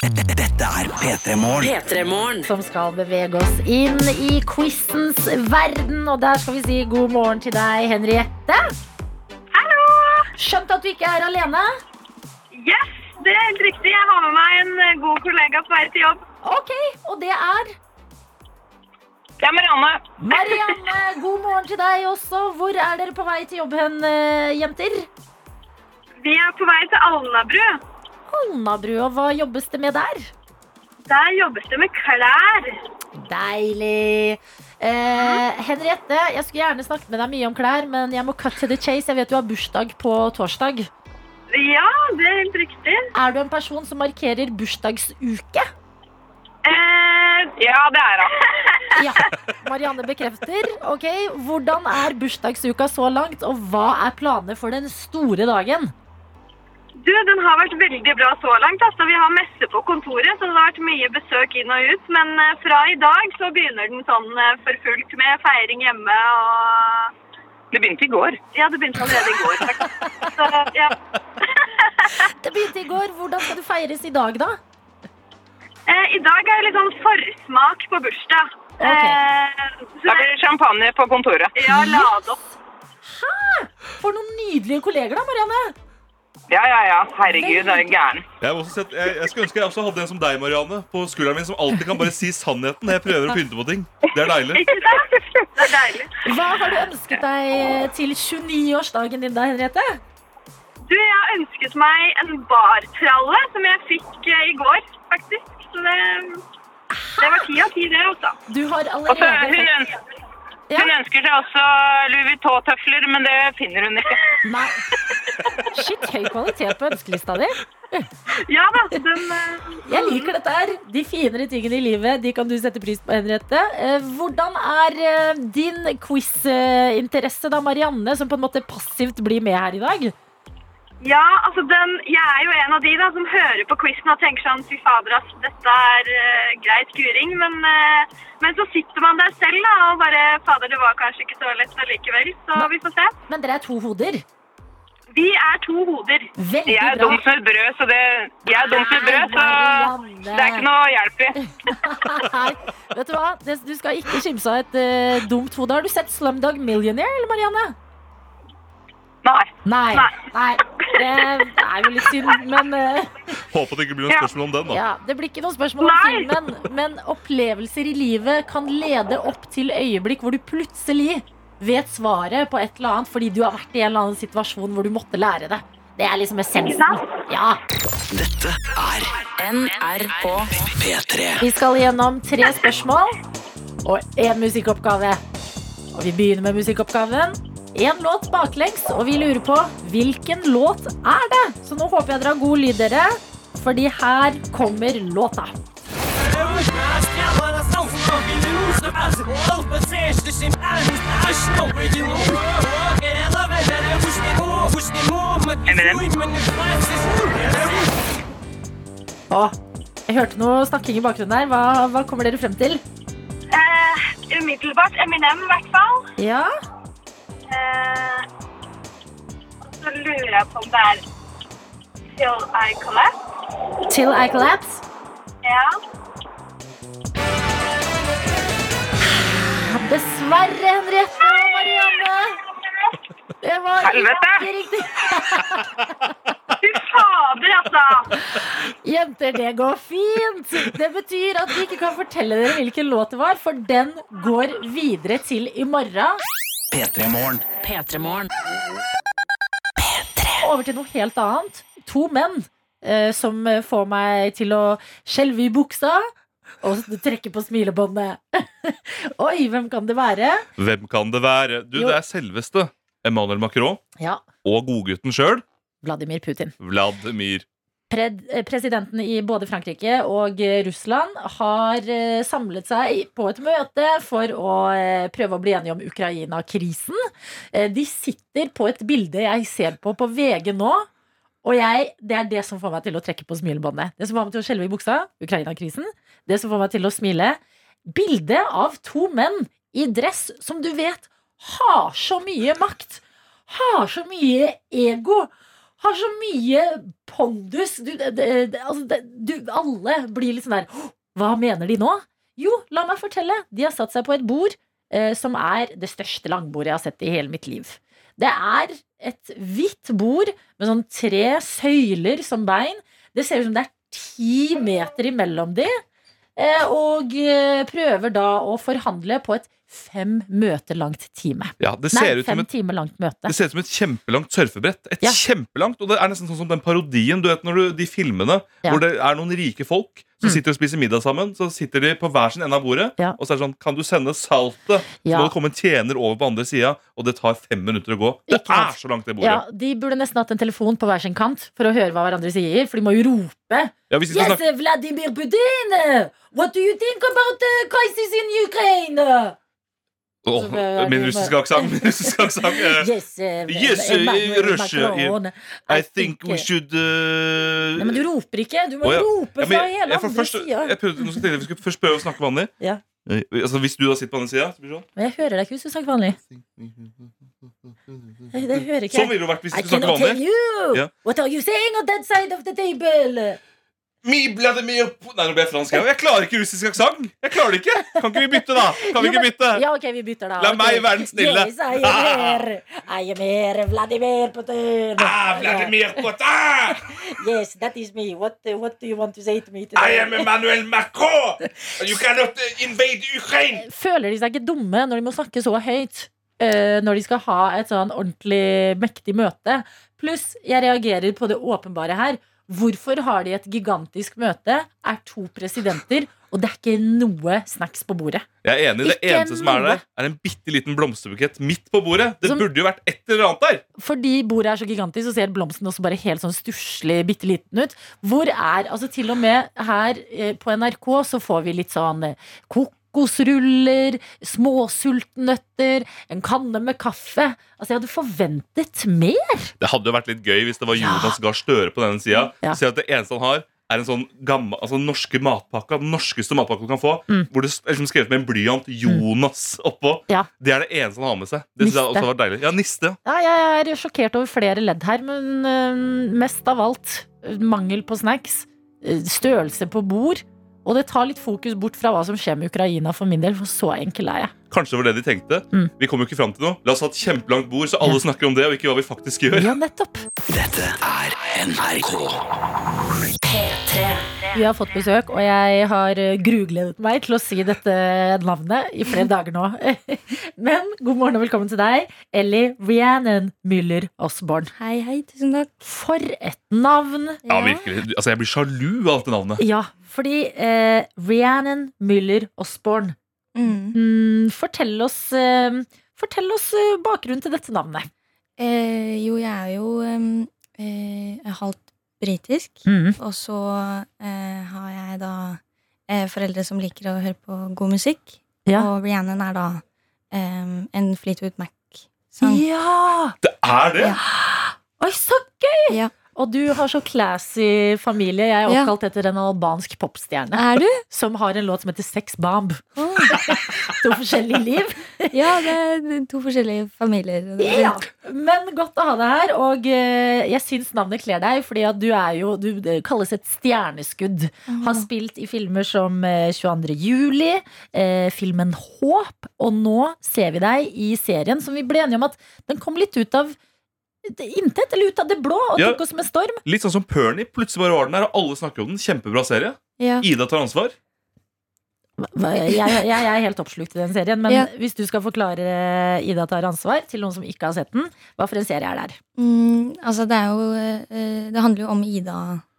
Dette er P3 P3morgen. Som skal bevege oss inn i quizens verden. Og der skal vi si god morgen til deg, Henriette. Skjønt at du ikke er alene. Yes, det er helt riktig. Jeg har med meg en eh, god kollega på vei til jobb. Ok, og det er Det er Marianne. Marianne. God morgen til deg også. Hvor er dere på vei til jobb hen, eh, jenter? Vi er på vei til Alnabru. Alnabru, og hva jobbes det med der? Der jobbes det med klær. Deilig. Eh, Henriette, jeg skulle gjerne snakket med deg mye om klær, men jeg må cut to the chase. Jeg vet du har bursdag på torsdag. Ja, det er helt riktig. Er du en person som markerer bursdagsuke? Eh, ja, det er jeg. (laughs) Ja. Marianne bekrefter. Ok, Hvordan er bursdagsuka så langt, og hva er planene for den store dagen? Du, den har vært veldig bra så langt. Altså, vi har messe på kontoret, så det har vært mye besøk inn og ut. Men eh, fra i dag så begynner den sånn eh, for fullt med feiring hjemme og Det begynte i går. Ja, det begynte allerede i går, faktisk. Så, ja. (laughs) Det begynte i går. Hvordan skal det feires i dag, da? Eh, I dag er det litt sånn forsmak på bursdag. Okay. Eh, så Da blir det champagne på kontoret. Ja, lade opp. For noen nydelige kolleger, da, Marianne. Ja, ja, ja. Herregud, er gæren. Jeg, også sett, jeg, jeg skulle ønske jeg også hadde en som deg, Marianne, på skulderen min, som alltid kan bare si sannheten når jeg prøver å pynte på ting. Det er deilig. Det er deilig. Hva har du ønsket deg til 29-årsdagen din, da, Henriette? Du, jeg har ønsket meg en bartralle som jeg fikk eh, i går, faktisk. Så det, det var ti av ti, det, altså. Du har allerede hun, ønsker, Ja. hun ønsker seg også Louis Vuitton-tøfler, men det finner hun ikke. Nei. Shit, høy kvalitet på ønskelista di. Ja da, den uh... Jeg liker dette her. De finere tingene i livet de kan du sette pris på, Henriette. Eh, Hvordan er eh, din quiz-interesse, da, Marianne, som på en måte passivt blir med her i dag? Ja, altså den, jeg er jo en av de da som hører på quizen og tenker sånn Fy fader, ass, dette er uh, greit kuring. Men, uh, men så sitter man der selv da, og bare Fader, det var kanskje ikke så lett allikevel. Så vi får se. Men dere er to hoder. Vi er to hoder. Veldig Jeg er dum som et brød, så det Jeg er dum som brød, så det er ikke noe hjelp i. (laughs) Vet du hva? Du skal ikke kimse av et uh, dumt hode. Har du sett Slumdog Millionaire, eller Marianne? Nei. Nei. Nei. Det er jo litt synd, men uh, Håper det ikke blir noe spørsmål om den. da ja, Det blir ikke noe spørsmål om filmen, men opplevelser i livet kan lede opp til øyeblikk hvor du plutselig vet svaret på et eller annet fordi du har vært i en eller annen situasjon hvor du måtte lære det. Det er liksom essensen. Ja. Dette er NRK P3. Vi skal gjennom tre spørsmål og én musikkoppgave. Og vi begynner med musikkoppgaven. Én låt baklengs, og vi lurer på hvilken låt er det? Så nå håper jeg dere har god lyd, dere. Fordi her kommer låta. Å, jeg hørte noe snakking i bakgrunnen her. Hva, hva kommer dere frem til? Uh, umiddelbart Eminem, i hvert fall. Ja, og så lurer jeg på om det er Till I Collapse. Till I Collapse. Ja. Dessverre, Henriette og Marianne. Det var Helvete! ikke riktig. Fy fader, altså! Jenter, det går fint. Det betyr at vi ikke kan fortelle dere hvilken låt det var, for den går videre til i morgen. P3 Morgen. P3 Morgen. Over til noe helt annet. To menn eh, som får meg til å skjelve i buksa og trekke på smilebåndet. (laughs) Oi, hvem kan det være? Hvem kan det være? Du, Jo. Det er selveste Emmanuel Macron Ja, og godgutten sjøl, Vladimir Putin. Vladimir. Eh, presidenten i både Frankrike og eh, Russland har eh, samlet seg på et møte for å prøve å bli enige om Ukraina-krisen. De sitter på et bilde jeg ser på på VG nå. Og jeg, det er det som får meg til å trekke på smilebåndet. Det som får meg til å skjelve i buksa, Ukraina-krisen. Det som får meg til å smile. Bildet av to menn i dress som du vet har så mye makt. Har så mye ego. Har så mye pondus. Du, det, det, altså, det, du, alle blir litt sånn der Hva mener de nå? Jo, la meg fortelle. De har satt seg på et bord eh, som er det største langbordet jeg har sett i hele mitt liv. Det er et hvitt bord med sånn tre søyler som bein. Det ser ut som det er ti meter imellom de. Eh, og eh, prøver da å forhandle på et fem møter langt time. Ja, det Nei, ser ut som fem et timer langt møte. Det ser ut som et kjempelangt surfebrett. Et Ja. kjempelangt, og Det er nesten sånn som den parodien du vet når du, de filmene Ja. hvor det er noen rike folk som Mm. sitter og spiser middag sammen. Så sitter de på hver sin ende av bordet, Ja. og så er det sånn Kan du sende saltet? Så må det komme en tjener over på andre sida, og det tar fem minutter å gå. Det Ikke er så langt, det bordet. Ja, De burde nesten hatt en telefon på hver sin kant for å høre hva hverandre sier. For de må jo rope. Ja, Yes, Vladimir Putin! What do you think about the crisis in Ukraine? Er- Min russiske aksent. Min russiske (laughs) aksent. Yes, eh, (laughs) Yes, eh, Russia. I think we should uh, Nei, men du roper ikke. Du må oh, ja. rope Ja, fra jeg- hele jeg andre sida. jeg prøvde- nå skal jeg Vi skal først prøve å snakke vanlig. Ja. Altså, hvis du da sitter på den sida, så blir det sånn. Jeg hører deg ikke hvis du snakker vanlig. Det hører ikke Sånn ville det vært hvis I du snakker vanlig. you! Ja. What are you saying on that side of the table? Mi Vladimir Nei, nå ble jeg fransk. Jeg, klarer ikke russisk aksent! Jeg klarer det ikke! Kan ikke vi bytte, da? Kan vi ikke bytte? Ja, ok, vi bytter da. La meg være den snille. Yes, I am here. I am here, Vladimir Putin. Ah, Vladimir Putin! (laughs) Yes, that is me. What, what do you want to say to me today? I am Emmanuel Macron! You cannot uh, invade Ukraine! Føler de seg ikke dumme når de må snakke så høyt? eh, når de skal ha et sånn ordentlig mektig møte. Pluss, jeg reagerer på det åpenbare her. Hvorfor har de et gigantisk møte, er to presidenter Og det er ikke noe snacks på bordet. Jeg er enig. Det Ikke eneste som er der, er en bitte liten blomsterbukett midt på bordet. Det Som- burde jo vært et eller annet der. Fordi bordet er så gigantisk, så ser blomsten også bare helt sånn stusslig bitte liten ut. Hvor er Altså til og med her eh, på NRK så får vi litt sånn eh, kokosruller, småsultnøtter, en kanne med kaffe. Altså jeg hadde forventet mer. Det hadde jo vært litt gøy hvis det var Ja. Jonas Gahr Støre på denne sida. Ja. Se at det eneste han har, er en sånn gammel, altså norske matpakka. Den norskeste matpakka du kan få. Mm. Hvor det er liksom skrevet med en blyant 'Jonas' oppå. Ja. Det er det eneste han har med seg. Det synes jeg også var deilig. Ja, niste. Ja, jeg er sjokkert over flere ledd her, men eh, mest av alt mangel på snacks. eh, Størrelse på bord. Og det tar litt fokus bort fra hva som skjer med Ukraina for min del, for så enkel er jeg. Kanskje det var det de tenkte. Mm. Vi kommer jo ikke fram til noe. La oss ha et kjempelangt bord, så alle snakker om det, og ikke hva vi faktisk gjør. Ja, nettopp. Dette er NRK. Vi har fått besøk, og jeg har eh, grugledet meg til å si dette navnet i flere dager nå. (laughs) Men god morgen og velkommen til deg, Ellie Rhiannon Müller Osborne. Hei, hei, tusen takk. For et navn! Ja, virkelig. Altså, Jeg blir sjalu av dette navnet. Ja, fordi eh, Rhiannon Müller Osborne Mm. mm, Fortell oss eh, Fortell oss eh, bakgrunnen til dette navnet. Eh, jo, jeg er jo eh, halvt britisk, Mm. og så eh, har jeg da eh, foreldre som liker å høre på god musikk. Ja. Og Rhiannon er da eh, en Fleetwood Mac-sang. Ja! Det er det! Ja. Oi, så gøy! Ja. Og du har så classy familie. Jeg er oppkalt etter en albansk popstjerne. Er du? (laughs) Som har en låt som heter Sex Bomb. (laughs) to forskjellige liv. (laughs) Ja, det er to forskjellige familier. Ja. Men godt å ha deg her. Og eh, jeg syns navnet kler deg, fordi at du er jo Du kalles et stjerneskudd. Har spilt i filmer som eh, 22. juli, eh, filmen Håp, og nå ser vi deg i serien som vi ble enige om at den kom litt ut av intet, eller ut av det blå, og Ja. tok oss med storm. Litt sånn som Pernie. Plutselig bare var den der, og alle snakker om den. Kjempebra serie. Ja. Ida tar ansvar. Jeg, jeg, jeg er helt oppslukt i den serien, men Ja. hvis du skal forklare Ida tar ansvar til noen som ikke har sett den, hva for en serie er det? Mm, altså det er jo eh, Det handler jo om Ida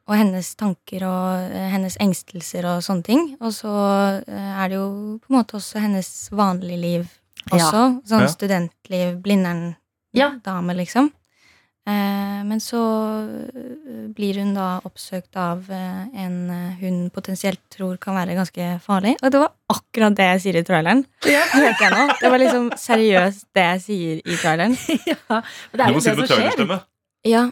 og hennes tanker og eh, hennes engstelser og sånne ting. Og så eh, er det jo på en måte også hennes vanlige liv også. Sånn Ja. studentliv, Ja. Blindern-dame, liksom. Eh, men så eh, blir hun da oppsøkt av eh, en hun potensielt tror kan være ganske farlig. Og det var akkurat det jeg sier i traileren. Ja. (laughs) Det var liksom seriøst det jeg sier i traileren. (laughs) ja, det er Du jo må si det det med som skjer. trailerstemme. Ja.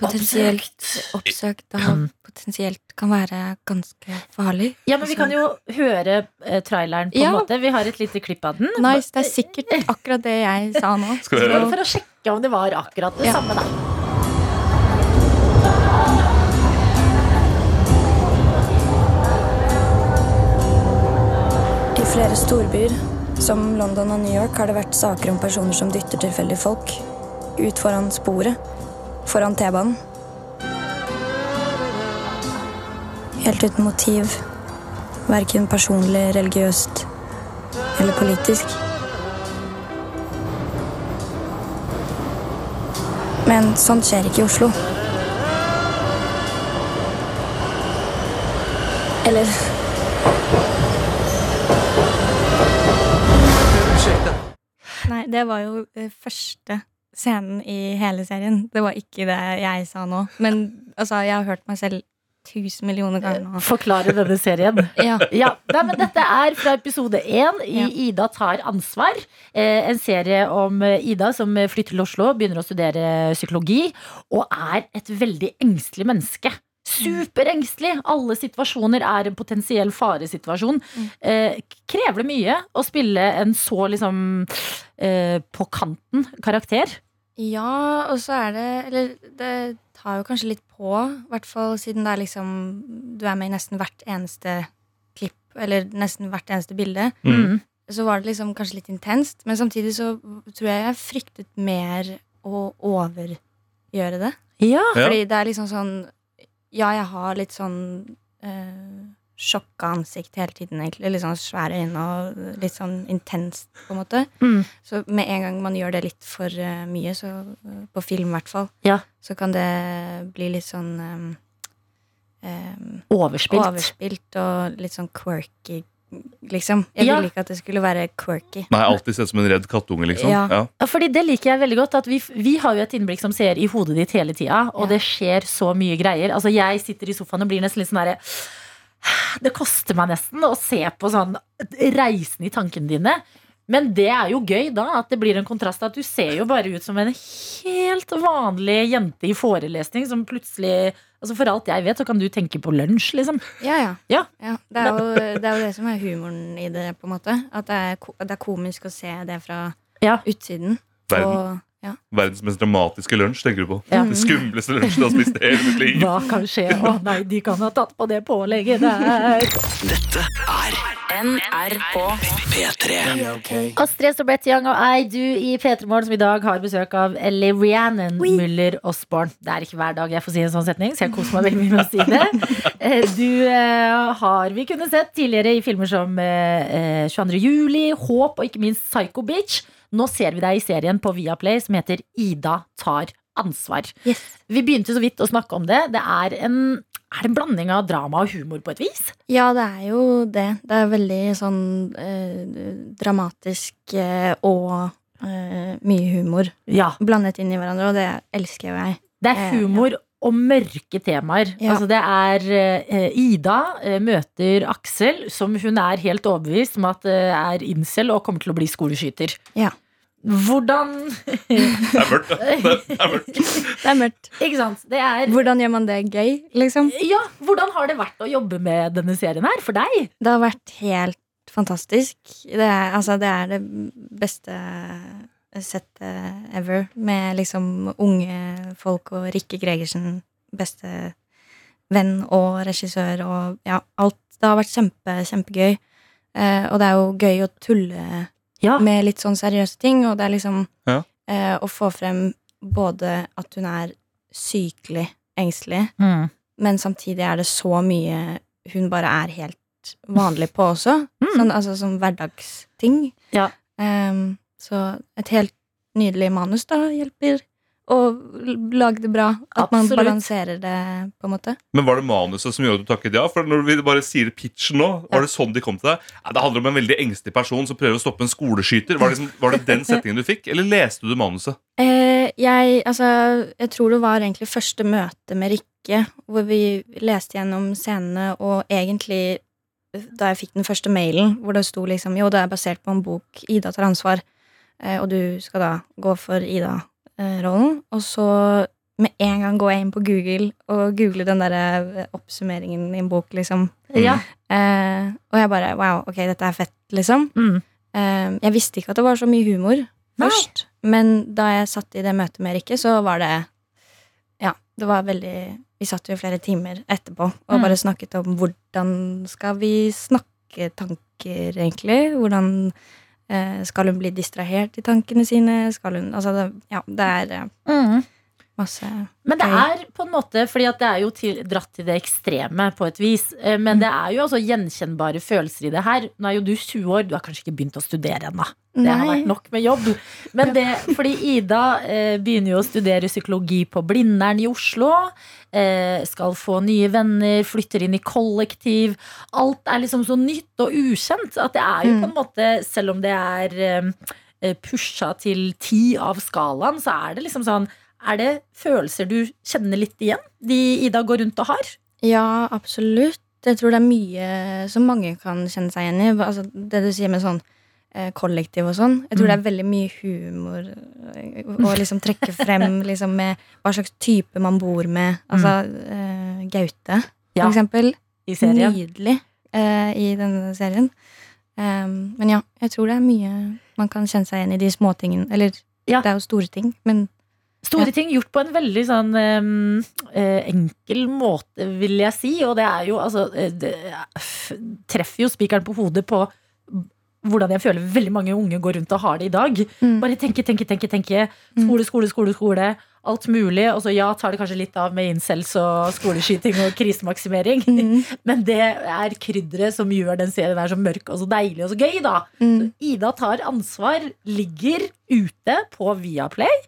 Potensielt Oppsøkt. av potensielt kan være ganske farlig. Ja, men vi kan jo høre eh, traileren på Ja. en måte. Vi har et lite klipp av den. Nice, Det er sikkert akkurat det jeg sa nå. Skal vi høre Så, for å sjekke om det var akkurat det Ja. samme, da. I flere storbyer, som London og New York, har det vært saker om personer som dytter tilfeldige folk ut foran sporet, foran T-banen. Helt uten motiv, verken personlig, religiøst eller politisk. Men sånt skjer ikke i Oslo. Eller Nei, det var jo eh, første scenen i hele serien. Det var ikke det jeg sa nå. Men altså, jeg har hørt meg selv tusen millioner ganger nå. Forklare denne serien. (laughs) Ja. Ja, nei, men Dette er fra episode én i Ja. Ida tar ansvar. Eh, en serie om eh, Ida som flytter til Oslo, begynner å studere psykologi, og er et veldig engstelig menneske. Superengstelig! Alle situasjoner er en potensiell faresituasjon. Eh, krever det mye å spille en så liksom eh, på kanten karakter? Ja, og så er det Eller det tar jo kanskje litt på, i hvert fall siden det er liksom Du er med i nesten hvert eneste klipp, eller nesten hvert eneste bilde. Mm. Så var det liksom kanskje litt intenst, men samtidig så tror jeg jeg fryktet mer å overgjøre det. Ja. Fordi det er liksom sånn Ja, jeg har litt sånn uh, sjokka ansikt hele tiden, egentlig. Litt sånn svære øyne og litt sånn intenst, på en måte. Mm. Så med en gang man gjør det litt for uh, mye, så uh, på film i hvert fall, Ja. så kan det bli litt sånn um, um, Overspilt. overspilt og litt sånn quirky, liksom. Jeg Ja. ville ikke at det skulle være quirky. Nei, alltid sett som en redd kattunge, liksom. Ja. Ja. Fordi det liker jeg veldig godt. At vi, vi har jo et innblikk som ser i hodet ditt hele tida, og Ja. det skjer så mye greier. Altså, jeg sitter i sofaen og blir nesten litt sånn herre Det koster meg nesten å se på sånn reisen i tankene dine. Men det er jo gøy, da, at det blir en kontrast. At du ser jo bare ut som en helt vanlig jente i forelesning som plutselig Altså For alt jeg vet, så kan du tenke på lunsj, liksom. Ja, ja. Ja. Det, er jo, det er jo det som er humoren i det, på en måte. At det er, det er komisk å se det fra Ja. utsiden. Verden. Og, ja. Verdens mest dramatiske lunsj, tenker du på. Ja. Den skumleste lunsjen du har spist i hele mitt liv. (laughs) Hva kan skje? Å nei, de kan ha tatt på det pålegget der. Dette er NRK. P3. Astrid S og Brett Young og I do i P3 Morgen, som i dag har besøk av Ellie Rhiannon Muller Osborne. Det er ikke hver dag jeg får si en sånn setning, så jeg koser meg veldig mye med å si det. Eh, Du eh, har vi kunnet sett tidligere i filmer som eh, eh, 22. juli, Håp og ikke minst Psycho Bitch. Nå ser vi deg i serien på Viaplay som heter Ida tar ansvar. Yes. Vi begynte så vidt å snakke om det. Det er en, er det en blanding av drama og humor på et vis. ja, det er jo det. Det er veldig sånn eh, dramatisk eh, og eh, mye humor Ja, blandet inn i hverandre, og det elsker jo jeg. Det er Eh, humor og mørke temaer. Ja. Altså det er eh, Ida eh, møter Aksel, som hun er helt overbevist om at eh, er incel og kommer til å bli skoleskyter. Ja. Hvordan Det er mørkt, da. Det er mørkt. (laughs) Det er mørkt. Ikke sant? Det er Hvordan gjør man det gøy, liksom? Ja, hvordan har det vært å jobbe med denne serien her for deg? Det har vært helt fantastisk. Det er, altså, det, er det beste settet ever. Med liksom unge folk og Rikke Gregersen, beste venn og regissør og ja, alt. Det har vært kjempe, kjempegøy. Eh, og det er jo gøy å tulle Ja. med litt sånn seriøse ting, og det er liksom Ja. eh, å få frem både at hun er sykelig engstelig, Mm. men samtidig er det så mye hun bare er helt vanlig på også. Mm. Sånn, altså som hverdagsting. Ja. Ehm, så et helt nydelig manus da hjelper å lage det bra. At man balanserer det, på en måte. Men var det manuset som gjorde at du takket ja? For når vi bare sier pitchen nå, var det sånn de kom til deg? Ja, det handler om en veldig engstelig person som prøver å stoppe en skoleskyter. Var det, liksom, var det den (laughs) settingen du fikk, eller leste du manuset? Eh, jeg, altså, jeg tror det var egentlig første møte med Rikke, hvor vi leste gjennom scenene, og egentlig da jeg fikk den første mailen, hvor det sto liksom Jo, det er basert på en bok, Ida tar ansvar, eh, og du skal da gå for Ida-rollen. Og så med en gang går jeg inn på Google og googler den der oppsummeringen i en bok, liksom. Ja. Eh, og jeg bare Wow, ok, dette er fett, liksom. Mm. Eh, jeg visste ikke at det var så mye humor Nei. Men da jeg satt i det møtet med Rikke, så var det Ja, det var veldig Vi satt jo i flere timer etterpå og Mm. bare snakket om hvordan skal vi snakke tanker, egentlig? Hvordan eh, skal hun bli distrahert i tankene sine? Skal hun Altså, det, ja, det er eh, Mm. Masse Men det er på en måte Fordi at det er jo til, dratt til det ekstreme på et vis. Eh, Men det er jo også gjenkjennbare følelser i det her. Nå er jo du 20 år, du har kanskje ikke begynt å studere ennå. Det har vært nok med jobb. Men det, fordi Ida eh, begynner jo å studere psykologi på Blindern i Oslo. Eh, skal få nye venner, flytter inn i kollektiv. Alt er liksom så nytt og ukjent at det er jo Mm. på en måte, selv om det er eh, pusha til ti av skalaen, så er det liksom sånn Er det følelser du kjenner litt igjen? De Ida går rundt og har? Ja, absolutt. Jeg tror det er mye som mange kan kjenne seg igjen i. Altså, det du sier med sånn eh, kollektiv og sånn. Jeg tror Mm. det er veldig mye humor eh, å liksom trekke frem (laughs) liksom, med hva slags type man bor med. Altså eh, Gaute, Ja. for eksempel. I serien? Nydelig eh, i denne serien. Um, men ja, jeg tror det er mye man kan kjenne seg igjen i de småtingene. Eller Ja. det er jo store ting, men Store ting gjort på en veldig sånn eh, enkel måte, vil jeg si. Og det er jo altså eh, Det treffer jo spikeren på hodet på hvordan jeg føler veldig mange unge går rundt og har det i dag. Mm. Bare tenke, tenke, tenke. tenke Skole, skole, skole, skole. Alt mulig. Og så ja, tar det kanskje litt av med incels og skoleskyting og krisemaksimering. (laughs) (laughs) Men det er krydderet som gjør den serien her så mørk og så deilig og så gøy, da. Så Ida tar ansvar, ligger ute på Viaplay.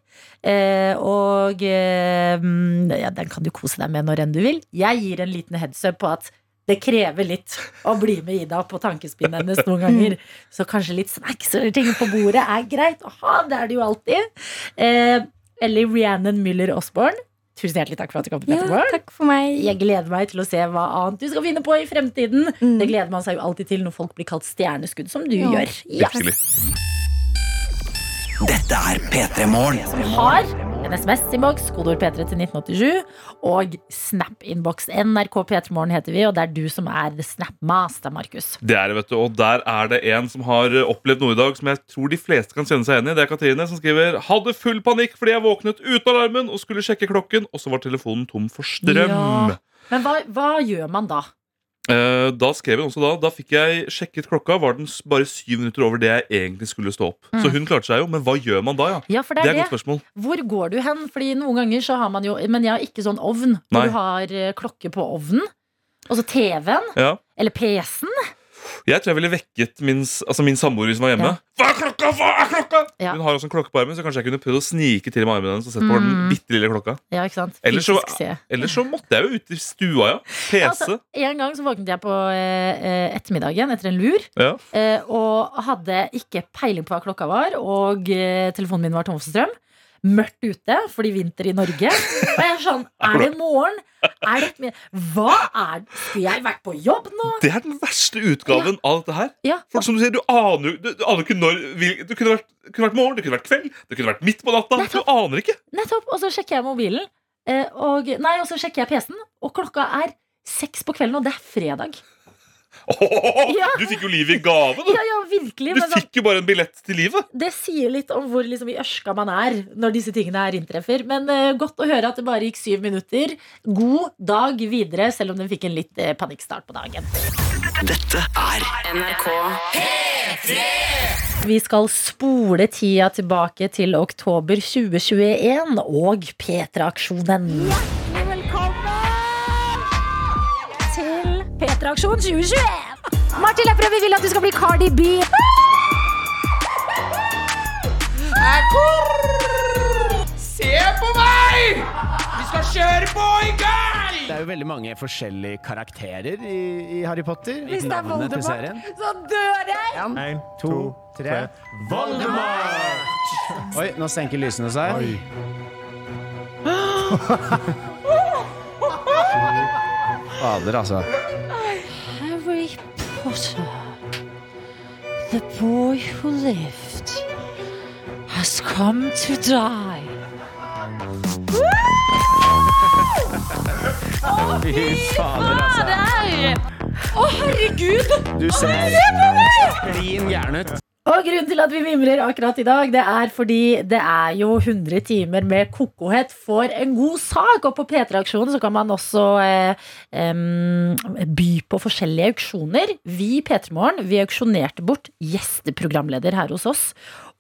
Eh, og eh, mm, ja, den kan du kose deg med når enn du vil. Jeg gir en liten headsup på at det krever litt å bli med Ida på tankespinnet hennes noen (laughs) ganger. Så kanskje litt snacks eller ting på bordet er greit å ha. Det er det jo alltid. Eh, eller Rhiannon Müller Osborne. Tusen hjertelig takk for at du kom Ja, Petermorgen. takk for meg. Jeg gleder meg til å se hva annet du skal finne på i fremtiden. Mm. Det gleder man seg jo alltid til når folk blir kalt stjerneskudd, som du Ja. gjør. Ja. Virkelig. Dette er P3 Morgen. Som har en SMS-innboks, kodeord P3 til 1987, og Snap-innboks. NRK P3morgen heter vi, og det er du som er the Snap-master, Markus. Det er det, vet du, og Der er det en som har eh, opplevd noe i dag som jeg tror de fleste kan kjenne seg igjen i. Det er Katrine som skriver Hadde full panikk fordi jeg våknet uten alarmen og skulle sjekke klokken, og så var telefonen tom for strøm. Ja. Men hva, hva gjør man da? Eh, da skrev hun også da Da fikk jeg sjekket klokka, var den bare syv minutter over det jeg egentlig skulle stå opp. Så hun klarte seg jo, men hva gjør man da, ja? Ja, Det det er er et godt spørsmål. Hvor går du hen? Fordi noen ganger så har man jo Men jeg har ikke sånn ovn. Hvor du har eh, klokke på ovnen. Og så TV-en. Ja. Eller PC-en. Jeg tror jeg ville vekket min, altså min samboer som var hjemme. Ja. Hva er klokka? Hva er klokka? Ja. Hun har også en klokke på armen, så kanskje jeg kunne prøvd å snike til med armen hennes og sett på den Mm. bitte lille klokka. Ja, ikke sant? Ellers så, ellers så måtte jeg jo ut i stua, ja. PC. Ja, altså, en gang så våknet jeg på eh, eh, ettermiddagen etter en lur. Ja. eh, og hadde ikke peiling på hva klokka var, og eh, telefonen min var tom for strøm. Mørkt ute fordi vinter i Norge. Og jeg er sånn Er det morgen? Er det? Hva er? Skulle jeg vært på jobb nå? Det er den verste utgaven av dette her. Ja. For som Du sier, du aner du, du aner ikke når Det kunne vært, kunne vært morgen, det kunne vært kveld, det kunne vært midt på natta. Du aner ikke. Nettopp. Og så sjekker jeg mobilen, eh, og, nei, og så sjekker jeg PC-en, og klokka er seks på kvelden, og det er fredag. Åhåhå, Ja. Du fikk jo livet i gave, du. Ja, ja, virkelig. Du fikk jo bare en billett til livet. det sier litt om hvor liksom, i ørska man er når disse tingene her inntreffer. Men uh, godt å høre at det bare gikk syv minutter. God dag videre, selv om den fikk en litt uh, panikkstart på dagen. Dette er NRK P3! Vi skal spole tida tilbake til oktober 2021 og P3-aksjonen. P3-aksjon 2021! Martin Lepperød, vi vil at du skal bli Cardi B. Se på meg! Vi skal kjøre på i gang! Det er jo veldig mange forskjellige karakterer i, i Harry Potter. Hvis det er Navnet til Voldemort, så dør jeg! En, to, tre Voldemort! Oi, nå senker lysene seg. (gasps) Fader, altså. Potter, the boy who lived, has come to die. Fy fader, altså. Å, herregud! Du ser klin gæren ut. Og grunnen til at vi mimrer akkurat i dag, det er fordi det er jo 100 timer med kokohet for en god sak. Og på P3-aksjonen så kan man også eh, eh, by på forskjellige auksjoner. Vi i P3 Morgen auksjonerte bort gjesteprogramleder her hos oss.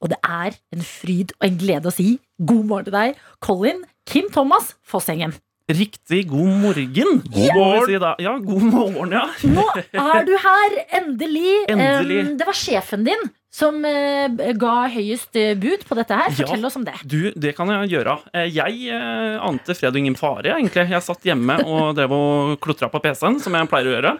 Og det er en fryd og en glede å si god morgen til deg, Colin Kim Thomas Fossengen. Riktig god morgen. God morgen. Ja. Ja, god morgen, ja. Nå er du her, endelig. Endelig. Um, det var sjefen din som uh, ga høyest eh, bud på dette her. Fortell Ja. oss om det. Du, det kan jeg gjøre. Eh, Jeg uh, ante fred og ingen fare, egentlig. Jeg satt hjemme og drev og klotra på PC-en, som jeg pleier å gjøre.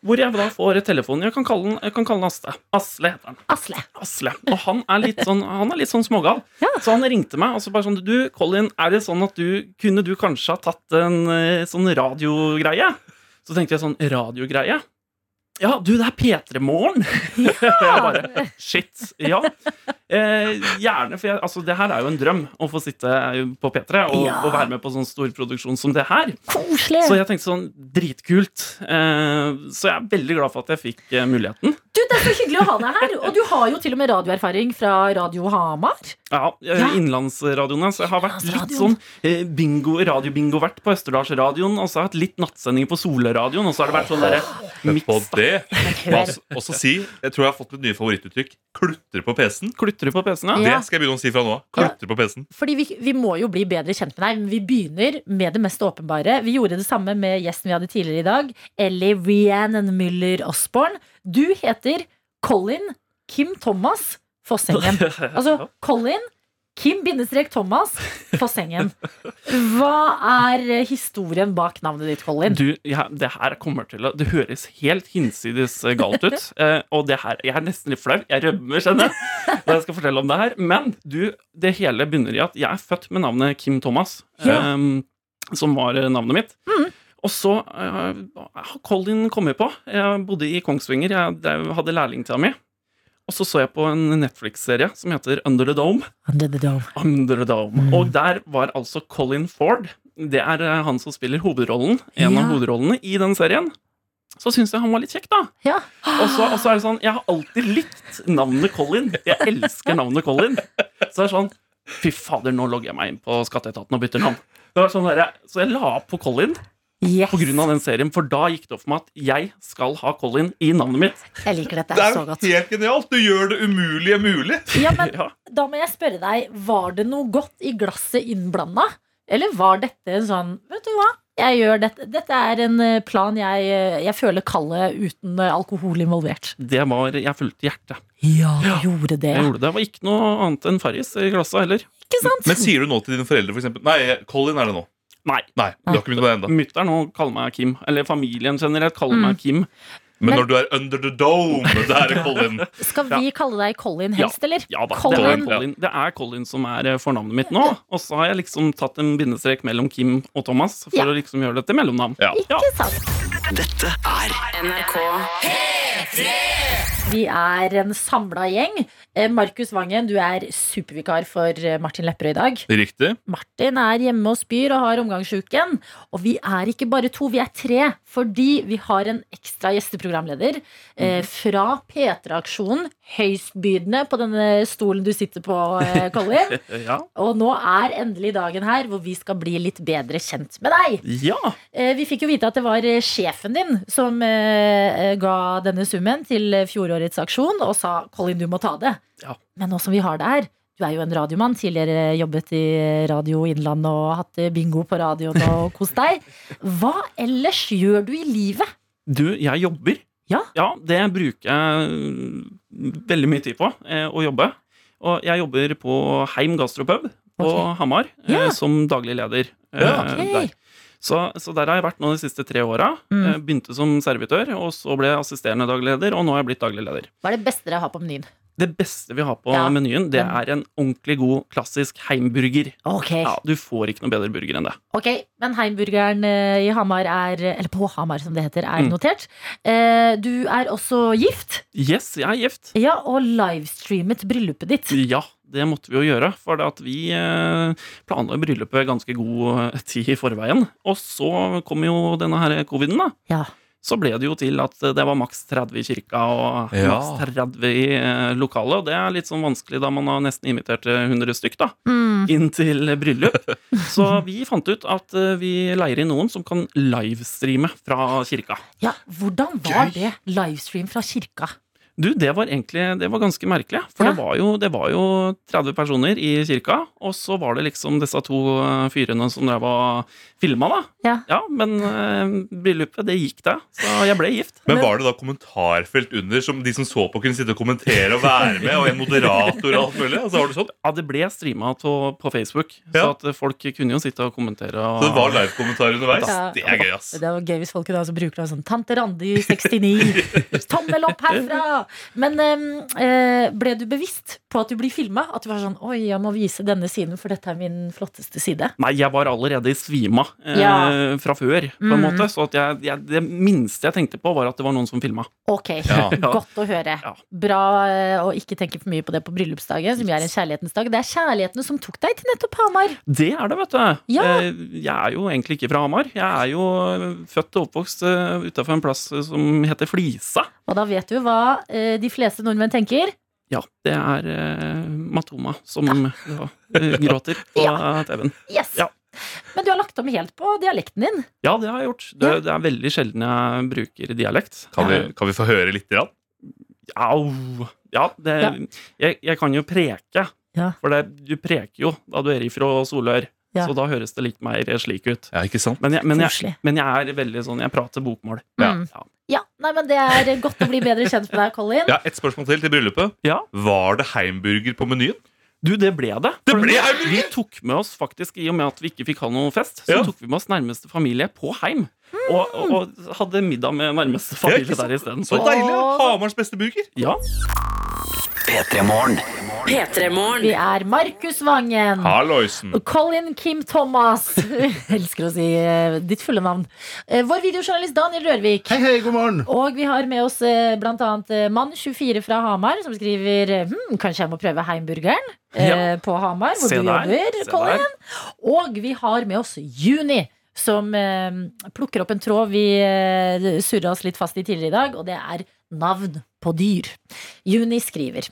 Hvor jeg da får telefonen. Jeg kan kalle den, jeg kan kalle den Asle. Asle heter han. Asle. Asle. Og han er litt sånn, han er litt sånn smågal. Så han ringte meg og så bare sånn Du, Colin, er det sånn at du kunne du kanskje ha tatt en eh, sånn radiogreie? Så tenkte jeg sånn Radiogreie? Ja, du, det er P3 Morgen! (laughs) jeg bare Shit. Ja. Eh, gjerne, for jeg, altså, det her er jo en drøm å få sitte på P3 og, Ja. og være med på sånn stor produksjon som det her. Koselig. Så jeg tenkte sånn dritkult. Eh, så jeg er veldig glad for at jeg fikk eh, muligheten. Du, Det er så hyggelig å ha deg her. Og du har jo til og med radioerfaring fra Radio Hamar. Ja, eh, Innlandsradioene. Så jeg har vært litt sånn eh, bingo, radiobingo-vert på Østerdalsradioen, og så har jeg hatt litt nattsending på Solradioen, og så har det vært sånn derre miks. det. Må også, si, jeg tror jeg har fått mitt nye favorittuttrykk. Klutre på PC-en. Klutre på PC-en, Ja. Det skal jeg begynne å si fra nå av. Klutre på PC-en. Fordi vi, vi må jo bli bedre kjent med deg. Vi begynner med det mest åpenbare. Vi gjorde det samme med gjesten vi hadde tidligere i dag. Ellie Rhiannon Müller Osborne. Du heter Colin Kim Thomas Fossengen. (laughs) Altså Colin Kim-Thomas Fossengen. Hva er historien bak navnet ditt, Colin? Du, ja, det her kommer til å Det høres helt hinsides eh, galt ut. (laughs) eh, og det her Jeg er nesten litt flau. Jeg rømmer, skjønner jeg, (laughs) når jeg skal fortelle om det her. Men du, det hele begynner i at jeg er født med navnet Kim Thomas. Ja. eh, som var navnet mitt. Og så eh, har Colin kommet på. Jeg bodde i Kongsvinger. Jeg hadde lærlingtida mi. Og så så jeg på en Netflix-serie som heter Under the Dome. Under the Dome. Under the Dome. Og der var altså Colin Ford. Det er eh, han som spiller hovedrollen. En Ja. av hovedrollene i den serien. Så syns jeg han var litt kjekk, da. Ja. Og så, og så er det sånn Jeg har alltid likt navnet Colin. Jeg elsker navnet Colin. Så det er sånn Fy fader, nå logger jeg meg inn på Skatteetaten og bytter navn. Det var sånn der, så jeg la på Colin Yes. på grunn av den serien, for da gikk det opp for meg at jeg skal ha Colin i navnet mitt. Jeg liker dette Det er så godt. helt genialt! Du gjør det umulige mulig. Ja, men (laughs) Ja. da må jeg spørre deg, var det noe godt i glasset innblanda? Eller var dette en sånn Vet du hva? Jeg gjør dette. Dette er en eh, plan jeg, eh, jeg føler kallet uten eh, alkohol involvert. Det var Jeg fulgte hjertet. Ja, du gjorde det. Jeg gjorde det. Det var ikke noe annet enn Farris i glasset heller. Ikke sant? Men sier du nå til dine foreldre for eksempel, Nei, Colin er det nå. Nei. Nei, du har ikke begynt på det ennå. Mutter'n nå kaller meg Kim. Eller familien generelt kaller Mm. meg Kim. Men Men- når du er under the dome, det er Colin. (laughs) Skal vi kalle deg Colin helst, eller? Ja da, Colin. Det, er Colin, det er Colin som er eh, fornavnet mitt nå. Og så har jeg liksom tatt en bindestrek mellom Kim og Thomas for Ja. å liksom gjøre det til mellomnavn. Ja. Ikke sant? Dette er NRK Vi er en samla gjeng. Eh, Markus Vangen, du er supervikar for eh, Martin Lepperød i dag. Riktig. Martin er hjemme og spyr og har omgangsuken. Og vi er ikke bare to, vi er tre. Fordi vi har en ekstra gjesteprogramleder eh, fra P3-aksjonen. Høystbydende på denne stolen du sitter på, eh, Colin. (laughs) Ja. Og nå er endelig dagen her hvor vi skal bli litt bedre kjent med deg. ja. Eh, Vi fikk jo vite at det var sjefen din som eh, ga denne summen til eh, fjorårets aksjon, og sa 'Colin, du må ta det'. Ja. Men nå som vi har det her Du er jo en radiomann. Tidligere jobbet i Radio Innlandet og hatt bingo på radioen og (laughs) kost deg. Hva ellers gjør du i livet? Du, jeg jobber. Ja. det bruker jeg veldig mye tid på, eh, å jobbe. Og jeg jobber på Heim gastropub på Ok. Hamar Ja. eh, som daglig leder. eh, Ok. der. Så, så der har jeg vært nå de siste tre åra. Mm. Eh, begynte som servitør, og så ble jeg assisterende dagleder, og nå er jeg blitt daglig leder. Hva er det beste dere har på menyen? Det beste vi har på Ja. menyen, det er en ordentlig god, klassisk heimburger. Ok, Ja, Du får ikke noe bedre burger enn det. ok, Men heimburgeren eh, i Hamar er Eller på Hamar, som det heter, er Mm. notert. Eh, Du er også gift. Yes, jeg er gift. Ja, og livestreamet bryllupet ditt. Ja, det måtte vi jo gjøre. For vi eh, planla bryllupet ganske god tid i forveien. Og så kom jo denne her coviden, da. Ja. Så ble det jo til at det var maks 30 i kirka og Ja. maks 30 i eh, lokalet. Og det er litt sånn vanskelig da man har nesten invitert eh, 100 stykk da, Mm. inn til bryllup. (laughs) Så vi fant ut at eh, vi leier inn noen som kan livestreame fra kirka. Ja, Hvordan var det livestream fra kirka? Du, det var egentlig det var ganske merkelig. For Ja. det, var jo, det var jo 30 personer i kirka, og så var det liksom disse to eh, fyrene som drev og filma, da. Ja. men uh, bryllupet, det gikk, da. Så jeg ble gift. Men var det da kommentarfelt under, som de som så på, kunne sitte og kommentere og være med? Og en moderator og alt mulig? Altså, var det sånn? Ja, det ble streama på, på Facebook, Ja. så at folk kunne jo sitte og kommentere. Og... Så det var livekommentar underveis? Ja. Det er gøy, ass. Det var gøy hvis folk kunne så bruker det sånn Tante Randi 69, tommel opp herfra! Men eh, ble du bevisst på at du blir filma? At du var sånn Oi, jeg må vise denne siden, for dette er min flotteste side. Nei, jeg var allerede i svima eh, Ja. fra før, på en Mm. måte. Så at jeg, jeg, det minste jeg tenkte på, var at det var noen som filma. Ok, (laughs) Ja. (laughs) godt å høre. Bra eh, å ikke tenke for mye på det på bryllupsdagen, som er en kjærlighetens dag. Det er kjærlighetene som tok deg til nettopp Hamar. Det er det, vet du. Ja. Eh, Jeg er jo egentlig ikke fra Hamar. Jeg er jo eh, født og oppvokst utafor en plass som heter Flisa. Og da vet du hva de fleste nordmenn tenker. Ja, det er uh, Matoma som ja, Ja, gråter på (laughs) TV-en. Yes! Ja. Men du har lagt om helt på dialekten din. Ja, det har jeg gjort. Det, det er veldig sjelden jeg bruker dialekt. Kan vi, kan vi få høre litt? Grann? Au. Ja, det, Ja. Jeg, jeg kan jo preke. Ja. For det, du preker jo da du er ifra Solør. Ja. Så da høres det litt mer slik ut. Ja, ikke sant? Men jeg, men, jeg, men jeg er veldig sånn Jeg prater bokmål. Mm. Ja, nei, men Det er godt å bli bedre kjent med deg, Colin. Ja, Et spørsmål til til bryllupet. Ja. Var det heimburger på menyen? Du, det ble det. Det ble vi- tok med oss faktisk, i og med at vi ikke fikk ha noen fest, så Ja. tok vi med oss nærmeste familie på heim. Og, og, og hadde middag med nærmeste familie der isteden. Så deilig! Hamars beste burger. Ja. P3 Morgen. P3morgen. Vi er Markus Vangen. Halloisen. Colin Kim Thomas. (laughs) Elsker å si eh, ditt fulle navn. Eh, vår videojournalist Daniel Rørvik. Hei, hei, god morgen. Og vi har med oss eh, blant annet eh, mann 24 fra Hamar, som skriver eh, hm, Kanskje jeg må prøve heimburgeren eh, Ja. på Hamar, hvor Se du der, jobber, se Colin. der. Og vi har med oss Juni. Som eh, plukker opp en tråd vi eh, surra oss litt fast i tidligere i dag, og det er navn på dyr. Juni skriver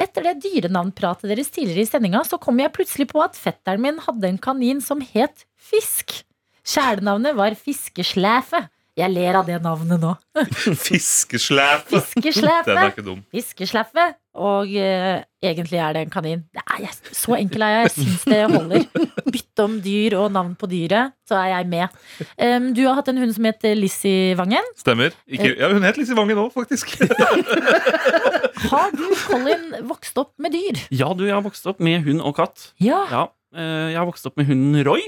Etter det dyrenavnpratet deres tidligere i sendinga, så kom jeg plutselig på at fetteren min hadde en kanin som het Fisk. Kjælenavnet var Fiskeslæfe. Jeg ler av det navnet nå. (laughs) Fiskeslæpe. Fiskeslæpe. Den er ikke dum. Fiskeslæfe. Og eh, egentlig er det en kanin. Det er jeg, så enkel er jeg. Jeg syns det holder. (laughs) Bytte om dyr og navn på dyret, så er jeg med. Um, du har hatt en hund som heter Lizzie Vangen. Stemmer. Ikke, ja, hun het Lissi Vangen òg, faktisk. (laughs) Har du, Colin, vokst opp med dyr? ja, du, jeg har vokst opp med hund og katt. Ja. Ja, eh, jeg har vokst opp med hunden Roy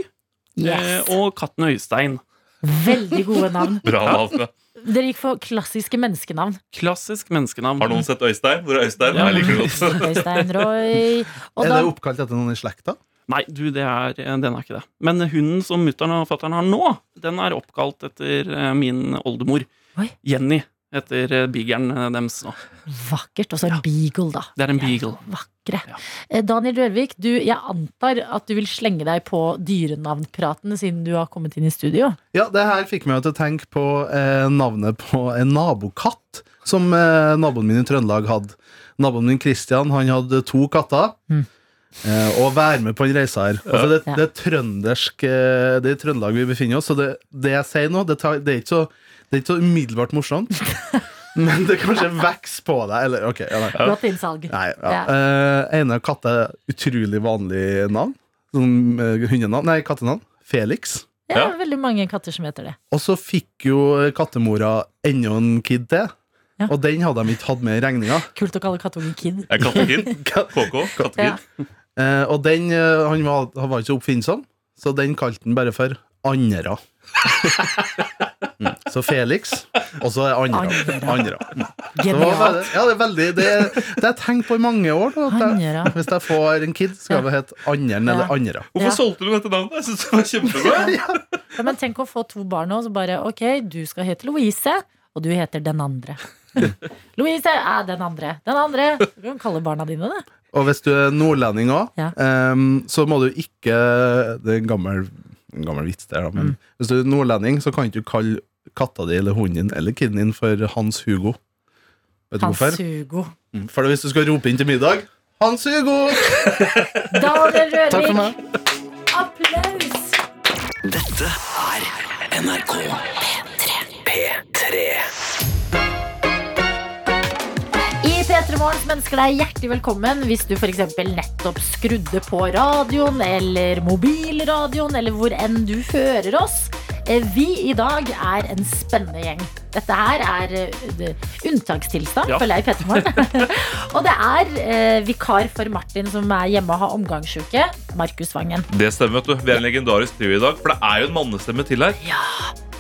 Yes. eh, og katten Øystein. Veldig gode navn. Bra navn. ja. Dere gikk for klassiske menneskenavn. Klassisk menneskenavn. Har noen sett Øystein? Hvor er Øystein? Ja. Jeg liker det godt. (laughs) Øystein Roy. (laughs) Og Er det oppkalt etter noen i slekta? Nei, du, det er, den er ikke det. Men hunden som mutter'n og fatter'n har nå, den er oppkalt etter eh, min oldemor. Oi. Jenny heter eh, beageren eh, deres nå. vakkert. Og så en beagle, da. Det er en beagle. Vakre. Ja. Eh, Daniel Rørvik, du, jeg antar at du vil slenge deg på dyrenavnpratene siden du har kommet inn i studio. Ja, det her fikk meg til å tenke på eh, navnet på en nabokatt som eh, naboen min i Trøndelag hadde. Naboen min Christian han hadde to katter. Mm. Eh, og være med på en reise her. Altså, det, det er trøndersk Det er i Trøndelag vi befinner oss, så det, det jeg sier nå, det, tar, det, er ikke så, det er ikke så umiddelbart morsomt. (laughs) Men det kanskje vokser på deg. Eller, okay, ja, nei. Godt innsalg. Nei, ja. Ja. Eh, ene katt er utrolig vanlig navn. Sånn eh, hundenavn. Nei, kattenavn. Felix. Det er veldig mange katter som heter det. Og så fikk jo kattemora enda en kid til. Ja. Og den hadde de ikke hatt med i regninga. Kult å kalle kattungen Kid. Er Kattekid? (laughs) KK? Kattekid? Eh, og den uh, han var, han var ikke så oppfinnsom, så den kalte han bare for Andra. (laughs) Så Felix, og så er Andra. Andra. Veldig, ja, det er veldig Det, det har jeg tenkt på i mange år. Da, at jeg, hvis jeg får en kid, skal det hete Anderen eller. Andra. Hvorfor Ja. solgte du dette navnet? Jeg synes det var kjempebra. (laughs) Ja, men tenk å få to barn nå, så bare ok, du skal hete Louise, og du heter den andre. (laughs) Louise er den andre. Den andre. Du kan kalle barna dine det. Og hvis du er nordlending òg, Ja. så må du ikke Det er en gammel, en gammel vits der, da. Men Mm. hvis du er nordlending, så kan ikke du kalle katta di eller hunden din eller kiden din for Hans Hugo. Vet du Hans hvorfor? Hugo. Mm, For hvis du skal rope inn til middag Hans Hugo! (laughs) Daniel Takk for Rørvik, meg. applaus! Dette er NRK P3. I P3 Morgen mennesker deg hjertelig velkommen hvis du f.eks. nettopp skrudde på radioen eller mobilradioen, eller hvor enn du hører oss. Eh, Vi i dag er en spennende gjeng. Dette her er eh, unntakstilstand, Ja. føler jeg i P3 og det er eh, vikar for Martin som er hjemme og har omgangsuke. Markus Vangen. Det stemmer, vet du. Vi er en legendarisk trio i dag. For det er jo en mannestemme til her. Ja,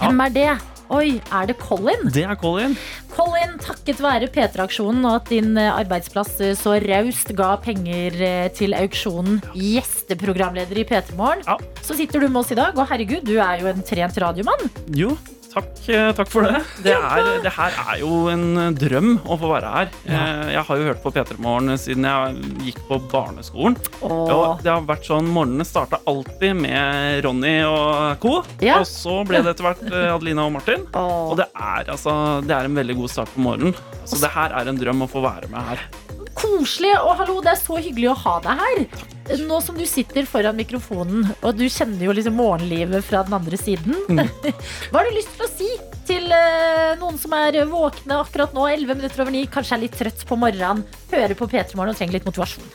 Hvem er det? Oi, er det Colin? Det er Colin. Colin, takket være P3-aksjonen og at din eh, arbeidsplass eh, så raust ga penger eh, til auksjonen gjesteprogramleder i P3 Morgen, Ja. så sitter du med oss i dag. Og herregud, du er jo en trent radiomann. Jo, Takk, eh, takk for det. Det, er, det her er jo en eh, drøm å få være her. Ja. Jeg har jo hørt på P3 Morgen siden jeg gikk på barneskolen. Åh. Og det har vært sånn, Morgenene starta alltid med Ronny og co. Ja. Og så ble det etter hvert eh, Adelina og Martin. Og det er, altså, det er en veldig god start på morgenen. Så det her er en drøm å få være med her. Koselig, og hallo, det er så hyggelig å ha deg her. Nå som du sitter foran mikrofonen, og du kjenner jo liksom morgenlivet fra den andre siden. (laughs) Hva har du lyst til å si til eh, noen som er våkne akkurat nå, 11 minutter over 9, kanskje er litt trøtt på morgenen, hører på P3 Morgen og trenger litt motivasjon?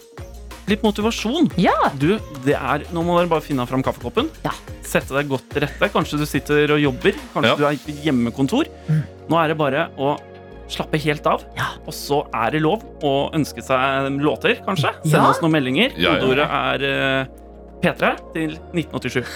Litt motivasjon. Ja. Du, det er, Nå må dere bare finne fram kaffekoppen. Sette deg godt til rette. Kanskje du sitter og jobber. Kanskje du er hjemmekontor. hjemmekontor. Nå er det bare å slappe helt av. Og så er det lov å ønske seg låter, kanskje. Sende Ja. oss noen meldinger. Ja, ja, ja. Kodeordet er eh, P3 til 1987. (laughs)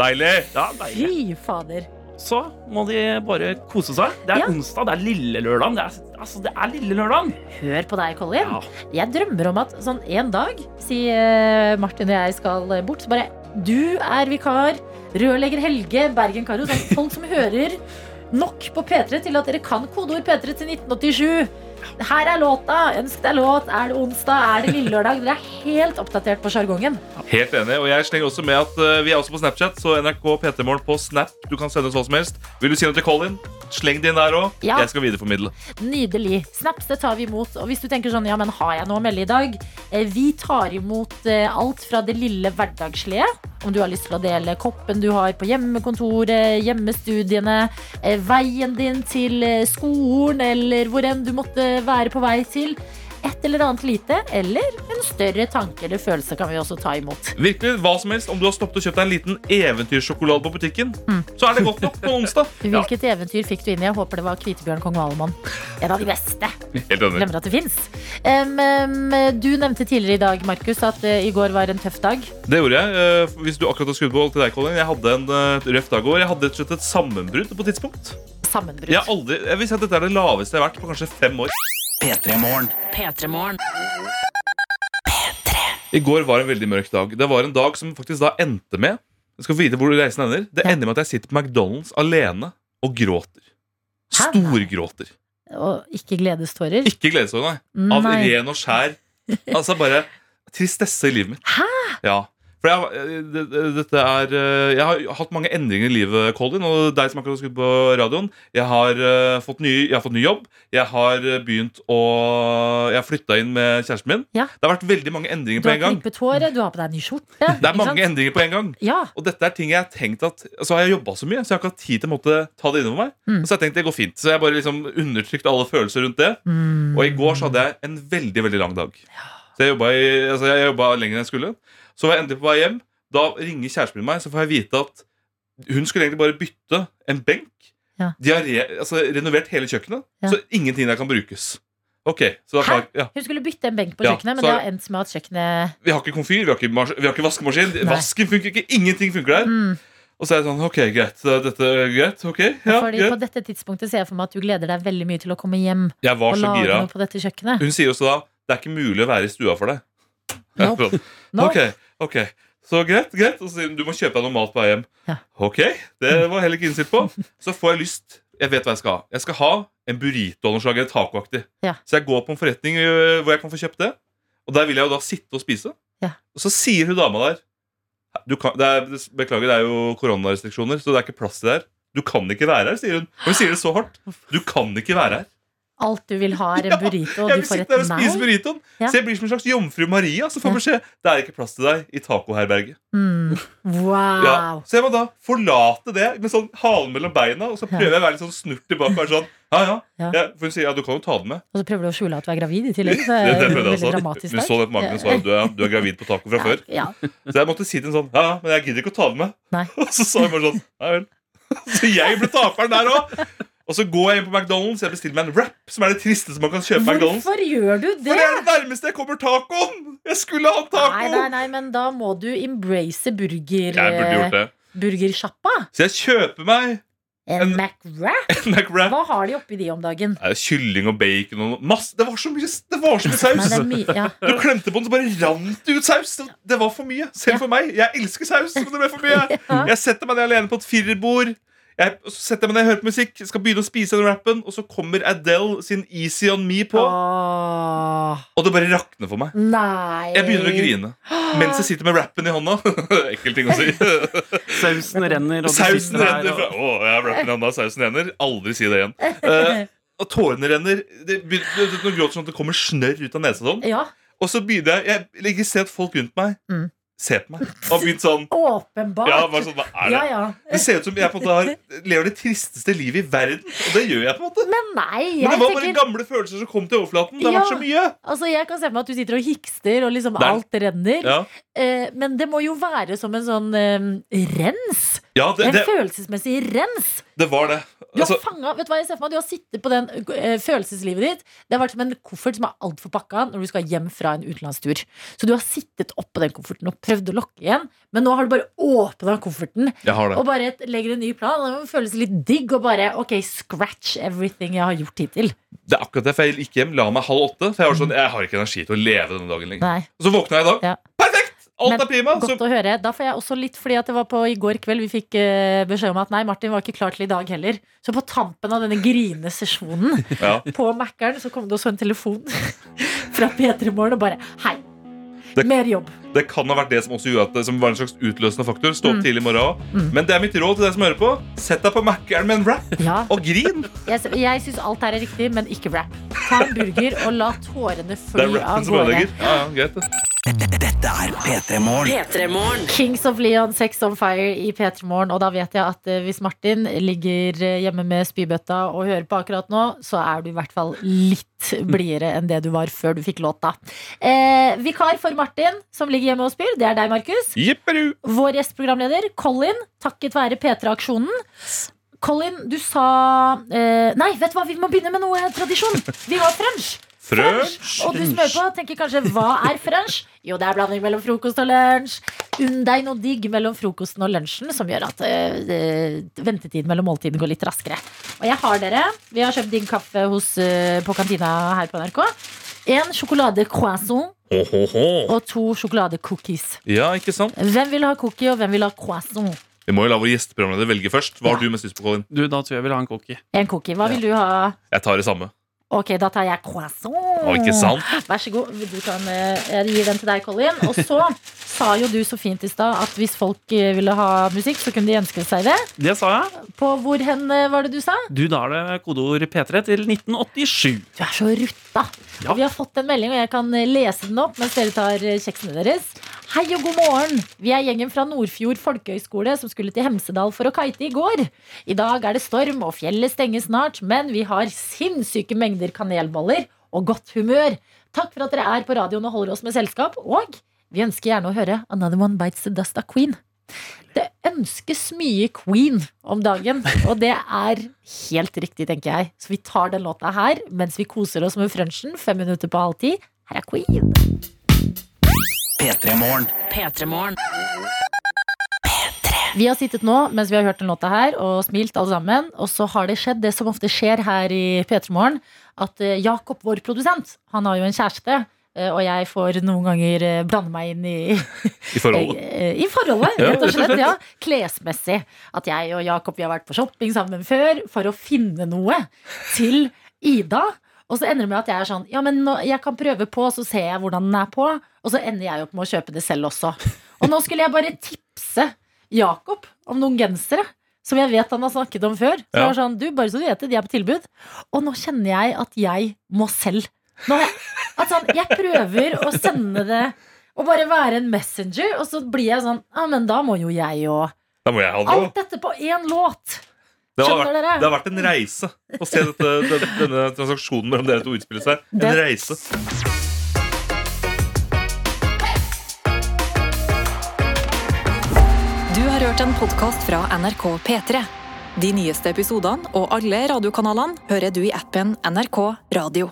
Deilig! Ja, deilig. Fy fader. Så må de bare kose seg. Det er Ja. onsdag, det er lille lørdag. Det er, altså, det er lille lørdag. Hør på deg, Colin. Jeg drømmer om at sånn en dag, sier Martin og jeg skal bort, så bare Du er vikar. Rørlegger Helge, Bergen Karo. Sånn folk som hører nok på P3 til at dere kan kodeord P3 til 1987. Her er låta. Ønsk deg låt. Er det onsdag? Er det lille lørdag? Dere er helt oppdatert på sjargongen. Helt enig. Og jeg slenger også med at eh, vi er også på Snapchat, så NRK PT-morgen på Snap. Du kan sende oss hva som helst. Vil du si noe til Colin? Sleng det inn der òg. Ja. Jeg skal videreformidle. Nydelig. Snaps det tar vi imot. Og hvis du tenker sånn, ja, men har jeg noe å melde i dag? Eh, Vi tar imot eh, alt fra det lille hverdagslige. Om du har lyst til å dele koppen du har på hjemmekontoret, hjemmestudiene, veien din til skolen, eller hvor enn du måtte være på vei til. Et eller annet lite, eller en større tanke eller følelse kan vi også ta imot. Virkelig, hva som helst Om du har stoppet og kjøpt deg en liten eventyrsjokolade på butikken, så er det godt nok på onsdag. (laughs) Hvilket eventyr fikk du inn i? Jeg håper det var Kvitebjørn kong Valemon. En av de beste. Glemmer at det fins. du nevnte tidligere i dag, Markus, at uh, i går var en tøff dag. Det gjorde jeg. Uh, Hvis du akkurat har skrudd på til deg, Colin. Jeg hadde en uh, røff dag i går. Jeg hadde rett og slett et sammenbrudd på tidspunkt. Sammenbrudd. Jeg, aldri, jeg vil si at Dette er det laveste jeg har vært på kanskje fem år. P3morgen. I går var en veldig mørk dag. Det var en dag som faktisk da endte med Jeg skal få vite hvor reisen ender. Det ender med at jeg sitter på McDonald's alene og gråter. Storgråter. Og ikke gledestårer. Ikke gledestårer, nei. Av ren og skjær. Altså bare tristesse i livet mitt. Hæ? Ja. For jeg, det, det, dette er eh, Jeg har hatt mange endringer i livet, Colin. Og deg som akkurat har skutt på radioen. Jeg har, eh, fått ny, jeg har fått ny jobb. Jeg har eh, begynt å Jeg har flytta inn med kjæresten min. Ja. Det har vært veldig mange endringer på en gang. klippet håret, du har på deg en ny skjorte. Det er mange sant? endringer på en gang. Ja. Og dette er ting jeg har tenkt at Så har jeg jobba så mye, så jeg har ikke hatt tid til å måtte ta det innover meg. Mm. Så har jeg tenkt det går fint. Så jeg bare liksom undertrykt alle følelser rundt det. Mm. Og i går så hadde jeg en veldig veldig lang dag. Så jeg jobba, altså lenger enn jeg skulle. Så var jeg endelig på vei hjem. Da ringer kjæresten min meg, så får jeg vite at hun skulle egentlig bare bytte en benk. Ja. De har re, altså, renovert hele kjøkkenet, Ja. så ingenting der kan brukes. Ok, kan, ja. Hun skulle bytte en benk på kjøkkenet, men det har endt med at kjøkkenet Vi har ikke komfyr, vi har ikke, vi har ikke vaskemaskin. Nei. Vasken funker ikke, ingenting funker der. Mm. Og så er jeg sånn, ok, greit, dette er greit, ok, ja, Fordi på dette tidspunktet ser jeg for meg at du gleder deg veldig mye til å komme hjem Jeg var og så gira. noe på dette kjøkkenet. Hun sier også da, det er ikke mulig å være i stua for deg. Nope. Nope. Ok, ok, så greit, greit. Og så sier hun, du må kjøpe deg noe mat på vei hjem. Ja. Ok, det var heller ikke innstilt på. Så får jeg lyst, jeg vet hva jeg skal ha. Jeg skal ha en burrito av noe slag, eller tacoaktig. Ja. Så jeg går på en forretning hvor jeg kan få kjøpt det. Og der vil jeg jo da sitte og spise. Ja. Og så sier hun dama der du kan, det er, Beklager, det er jo koronarestriksjoner, så det er ikke plass til det her. Du kan ikke være her, sier hun. Og hun sier det så hardt. Du kan ikke være her. Alt du vil ha, er en burrito, og Jeg du vil får sitte et der og nei. spise burritoen. Ja. Så jeg blir som en slags jomfru Maria. Så får jeg beskjed det er ikke plass til deg i tacoherberget. Mm. (laughs) Wow. Ja, så jeg må da forlate det med sånn halen mellom beina, og så prøver jeg å være litt sånn snurt tilbake. og Være sånn, ja, ja. For hun sier ja, du kan jo ta det med. Og så prøver du å skjule at du er gravid i tillegg. Så (laughs) Det, det prøvde jeg også. Hun så det på magen og sa du er, du er gravid på taco fra før. Ja. Så jeg måtte si til henne sånn Ja, ja, men jeg gidder ikke å ta det med. Nei. (laughs) Og så sa hun bare sånn Ja vel. Så jeg ble taperen der òg. Og så går jeg inn på McDonald's jeg bestiller meg en wrap, som er det tristeste man kan kjøpe. på McDonald's Hvorfor gjør du det? For det er det nærmeste jeg kommer tacoen! Jeg skulle ha taco! Nei, nei, nei, men da må du embrace burger... Jeg burde gjort det. burgersjappa. Så jeg kjøper meg En McWrap? (laughs) McWrap. Hva har de oppi de om dagen? Nei, Kylling og bacon og masse Det var så mye, det var så mye saus! Nei, det er mye, ja. (laughs) Du klemte på den, så bare rant det ut saus. Det, det var for mye. Selv for meg. Jeg elsker saus, men det ble for mye. (laughs) Ja. Jeg setter meg ned alene på et firerbord. Jeg, og så setter jeg meg ned, hører på musikk, skal begynne å spise den rappen, og så kommer Adele sin Easy On Me på. Og det bare rakner for meg. Nei. Jeg begynner å grine mens jeg sitter med rappen i hånda. (laughs) Ekkel ting å si. Sausen renner, og du Sausen der, renner og- fra Å, jeg har rappen i hånda, sausen renner. Aldri si det igjen. Uh, og tårene renner. Det, begynner- du, du gråter sånn at det kommer snørr ut av nesa. Sånn. Ja. Og så begynner jeg Jeg registrerer at folk rundt meg Mm. Ser på meg. Og begynt sånn Åpenbart. Ja, bare sånn, hva er det? Ja, ja. Det ser ut som jeg på en måte har, lever det tristeste livet i verden. Og det gjør jeg på en måte. Men nei, Men det var bare tenker gamle følelser som kom til overflaten. Det har vært så mye. Altså, jeg kan se for meg at du sitter og hikster, og liksom Der. alt renner. Ja. Eh, men det må jo være som en sånn eh, rens. Ja, det, en følelsesmessig rens. det var det. Du har Altså, fanget, vet du hva jeg ser for meg? Du har sittet på den eh, følelseslivet ditt. Det har vært som en koffert som er altfor pakka når du skal hjem fra en utenlandstur. Så du har sittet oppå den kofferten og prøvd å lokke igjen, men nå har du bare åpna kofferten det. og bare legger en ny plan. Det føles litt digg og bare ok, scratch everything jeg har gjort hittil. det er akkurat det, for jeg gikk hjem, la meg halv åtte. For jeg var sånn, jeg har ikke energi til å leve denne dagen lenger. Nei. Og så våkna jeg i dag. Ja. Perfekt! Alt Men er prima. Godt Så, å høre. Da får jeg også litt, fordi at det var på i går kveld vi fikk uh, beskjed om at nei, Martin var ikke klar til i dag heller. Så på tampen av denne grinesesjonen (laughs) ja. på Mækkern så kom det også en telefon (laughs) fra P3 Morgen og bare hei. Det- Mer jobb. Det kan ha vært det som også gjorde at det som var en slags utløsende faktor. Stå opp Mm. tidlig i morgen. Mm. Men det er mitt råd til deg som hører på. Sett deg på Mækkern med en rap (laughs) Ja. og grin. Jeg, jeg syns alt her er riktig, men ikke rap. Ta en burger og la tårene (laughs) Det fly er av som gårde. ødelegger. Ja, ja, greit det. Dette er P3 Morgen. Kings of Leon, Sex on Fire i P3 Morgen. Og da vet jeg at eh, hvis Martin ligger eh, hjemme med spybøtta og hører på akkurat nå, så er du i hvert fall litt blidere enn det du var før du fikk låta. Eh, vikar for Martin, som ligger hjemme og spyr, det er deg, Markus. Jipperu. Vår gjesteprogramleder, Colin, takket være P3-aksjonen. Colin, du sa eh, Nei, vet du hva, vi må begynne med noe tradisjon. Vi har French. French. Og du som hører på, tenker kanskje hva er French? Jo, det er blanding mellom frokost og lunsj. Unn deg noe digg mellom frokosten og lunsjen som gjør at eh, ventetiden mellom måltidene går litt raskere. Og jeg har dere. Vi har kjøpt digg kaffe hos, øh, på kantina her på NRK. En sjokolade croissant. ho, ho. og to sjokoladecookies. Ja, ikke sant? Hvem vil ha cookie, og hvem vil ha croissant? Vi må jo la vår gjesteprogramleder velge først. Hva har du mest lyst på, Colin? Du, Da tror jeg jeg vil ha en cookie. En cookie. Hva vil du ha? Jeg tar det samme. Ok, da tar jeg croissant. Å, ikke sant? Vær så god. Du kan, eh, jeg gir den til deg, Colin. Og så sa jo du så fint i stad at hvis folk eh, ville ha musikk, så kunne de ønske seg det. Det sa jeg. På hvor hen eh, var det du sa? Du, Da er det kodeord P3 til 1987. Du er så rutta. Ja. vi har fått en melding, og jeg kan eh, lese den opp mens dere tar kjeksene deres. Hei og god morgen. Vi er gjengen fra Nordfjord folkehøgskole som skulle til Hemsedal for å kite i går. I dag er det storm, og fjellet stenger snart, men vi har sinnssyke mengder kanelboller og godt humør. Takk for at dere er på radioen og holder oss med selskap, og vi ønsker gjerne å høre Another One Bites the Dust av Queen. Det ønskes mye Queen om dagen, og det er helt riktig, tenker jeg. Så vi tar den låta her mens vi koser oss med frunchen fem minutter på halv ti. Her er Queen. P3 Morgen. P3morgen. Vi har sittet nå mens vi har hørt den låta her og smilt alle sammen. Og så har det skjedd det som ofte skjer her i P3 Morgen, at eh, Jakob, vår produsent, han har jo en kjæreste. Eh, Og jeg får noen ganger eh, blande meg inn i I forholdet. (laughs) Eh, I forholdet, rett og slett. Ja. Klesmessig. At jeg og Jakob vi har vært på shopping sammen før for å finne noe til Ida. Og så ender det med at jeg er sånn Ja, men jeg kan prøve på, så ser jeg hvordan den er på. Og så ender jeg opp med å kjøpe det selv også. Og nå skulle jeg bare tipse Jakob om noen gensere. Som jeg vet han har snakket om før. Så jeg var sånn, du, bare så du vet det, de er på tilbud. Og nå kjenner jeg at jeg må selv. Nå, at sånn, jeg prøver å sende det og bare være en messenger, og så blir jeg sånn Ja, men da må jo jeg òg. Alt dette på én låt! Det, har vært- dere? det har vært en reise å se dette, denne, denne transaksjonen mellom dere to utspille seg. En Det- reise. Du har hørt en podkast fra NRK P3. De nyeste episodene og alle radiokanalene hører du i appen NRK Radio.